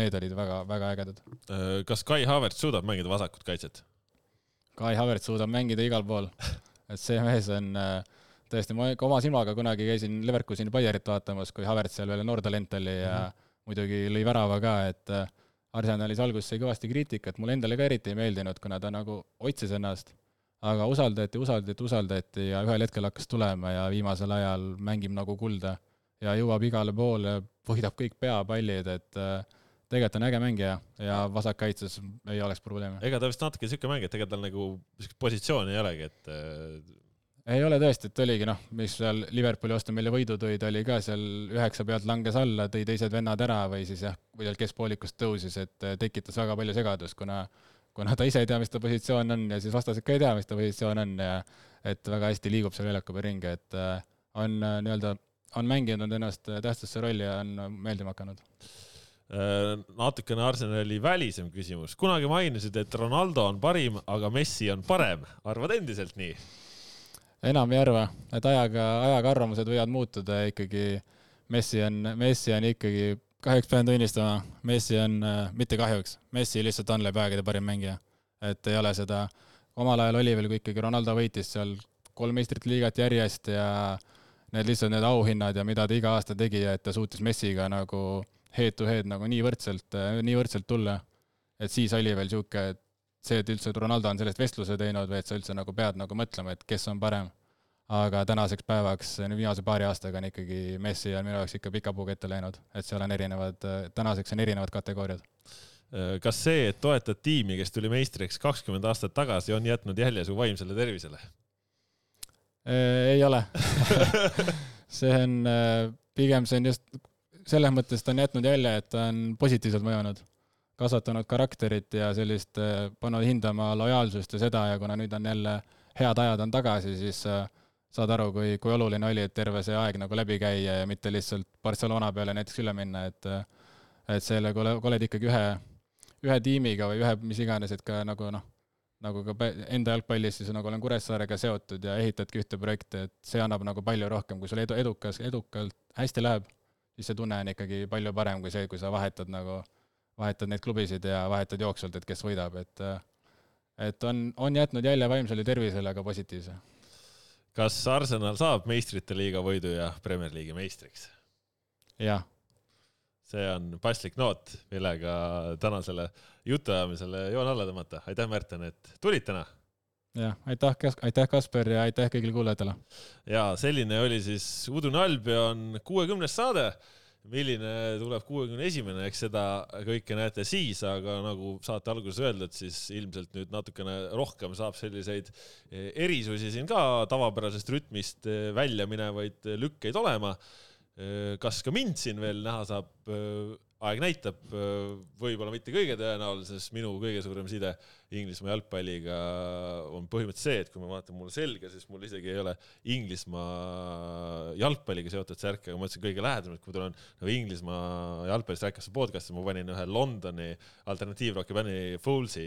need olid väga-väga ägedad. Äh, kas Kai Havertz suudab mängida vasakut kaitset? Kai Havertz suudab mängida igal pool, et see mees on, tõesti, ma oma silmaga kunagi käisin Leverkuseni Bayerit vaatamas, kui Havertz seal veel noor talent oli ja mm -hmm. muidugi lõi värava ka, et äh, Arsenalis alguses sai kõvasti kriitikat, mulle endale ka eriti ei meeldinud, kuna ta nagu otsis ennast, aga usaldati, usaldati, usaldati ja ühel hetkel hakkas tulema ja viimasel ajal mängib nagu kulda ja jõuab igale poole, võidab kõik peapallid, et äh, tegelikult on äge mängija ja vasakkaitses ei oleks probleeme. ega ta vist natuke niisugune mängija, et ega tal nagu niisugust positsiooni ei olegi, et äh, ei ole tõesti, et oligi noh, mis seal Liverpooli vastu meile võidu tõi, ta oli ka seal üheksa pealt langes alla, tõi teised vennad ära või siis jah, seal keskpoolikust tõusis, et eh, tekitas väga palju segadust, kuna kuna ta ise ei tea, mis ta positsioon on ja siis vastased ka ei tea, mis ta positsioon on ja et väga hästi liigub seal väljaku peal ringi, et on nii-öelda, on mänginud ennast tähtsasse rolli ja on meeldima hakanud natukene Arsenali välisem küsimus. kunagi mainisid, et Ronaldo on parim, aga Messi on parem. arvad endiselt nii? enam ei arva, et ajaga, ajaga arvamused võivad muutuda ja ikkagi Messi on, Messi on ikkagi, kahjuks pean tunnistama, Messi on äh,, mitte kahjuks, Messi lihtsalt on läbi aegade parim mängija. et ei ole seda, omal ajal oli veel, kui ikkagi Ronaldo võitis seal kolm meistrite liigat järjest ja need lihtsalt need auhinnad ja mida ta iga aasta tegi ja et ta suutis Messiga nagu head to head nagu nii võrdselt, nii võrdselt tulla. et siis oli veel niisugune, et see, et üldse Ronaldo on sellest vestluse teinud või et sa üldse nagu pead nagu mõtlema, et kes on parem. aga tänaseks päevaks, viimase paari aastaga on ikkagi Messi on minu jaoks ikka pika puuga ette läinud, et seal on erinevad, tänaseks on erinevad kategooriad. kas see, et toetad tiimi, kes tuli meistriks kakskümmend aastat tagasi, on jätnud jälje su vaimsele tervisele? Ei ole. See on, pigem see on just, selles mõttes ta on jätnud jälje, et ta on positiivselt mõjunud. Kasvatanud karakterit ja sellist, äh, pannud hindama lojaalsust ja seda ja kuna nüüd on jälle head ajad on tagasi, siis äh, saad aru, kui, kui oluline oli, et terve see aeg nagu läbi käia ja mitte lihtsalt Barcelona peale näiteks üle minna, et äh, et selle, kui oled ikkagi ühe, ühe tiimiga või ühe mis iganes, et ka nagu noh, nagu ka enda jalgpallis siis nagu olen Kuressaarega seotud ja ehitadki ühte projekti, et see annab nagu palju rohkem, kui sul edu, edukas, edukalt hästi läheb, siis see tunne on ikkagi palju parem kui see, kui sa vahetad nagu vahetad neid klubisid ja vahetad jooksvalt, et kes võidab, et et on, on jätnud jälje vaimsele tervisele ka positiivse. kas Arsenal saab meistrite liiga võidu ja Premier League'i meistriks? jah. See on paslik noot, millega tänasele jutuajamisele joon alla tõmmata. aitäh, Märten, et tulid täna jah, aitäh, aitäh, Kasper ja aitäh kõigile kuulajatele. ja selline oli siis Udune Albion kuuekümnes saade milline tuleb kuuekümne esimene, eks seda kõike näete siis, aga nagu saate alguses öeldud, siis ilmselt nüüd natukene rohkem saab selliseid eh, erisusi siin ka tavapärasest rütmist eh, välja minevaid lükkeid olema. Kas ka mind siin veel näha saab, aeg näitab, võib-olla mitte kõige tõenäolisem, minu kõige suurem side Inglismaa jalgpalliga on põhimõtteliselt see, et kui ma vaatan mulle selga, siis mul isegi ei ole Inglismaa jalgpalliga seotud särke, aga ma ütlesin kõige lähedasemalt, kui tulen nagu Inglismaa jalgpallist rääkimas podcast'i, ma panin ühe Londoni alternatiivroki bändi Foolsi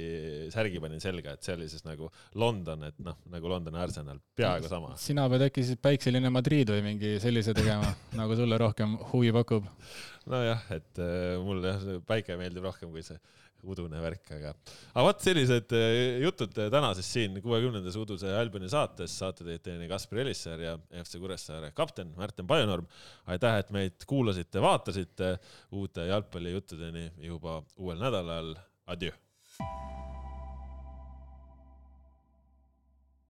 särgi panin selga, et see oli siis nagu London, et noh, nagu Londoni Arsenal, peaaegu sama. sina pead äkki siis päikseline Madrid või mingi sellise tegema nagu sulle rohkem huvi pakub? Nojah, et äh, mulle jah, päike meeldib rohkem kui see udune värk, aga, aga vot sellised eh, jutud täna siis siin kuuekümnendas Uduse Albioni saates. saate teid teinud Kaspar Elissaar ja FC Kuressaare kapten Märten Pajunorm. aitäh, et meid kuulasite, vaatasite uute jalgpallijuttudeni juba uuel nädalal. Adjöö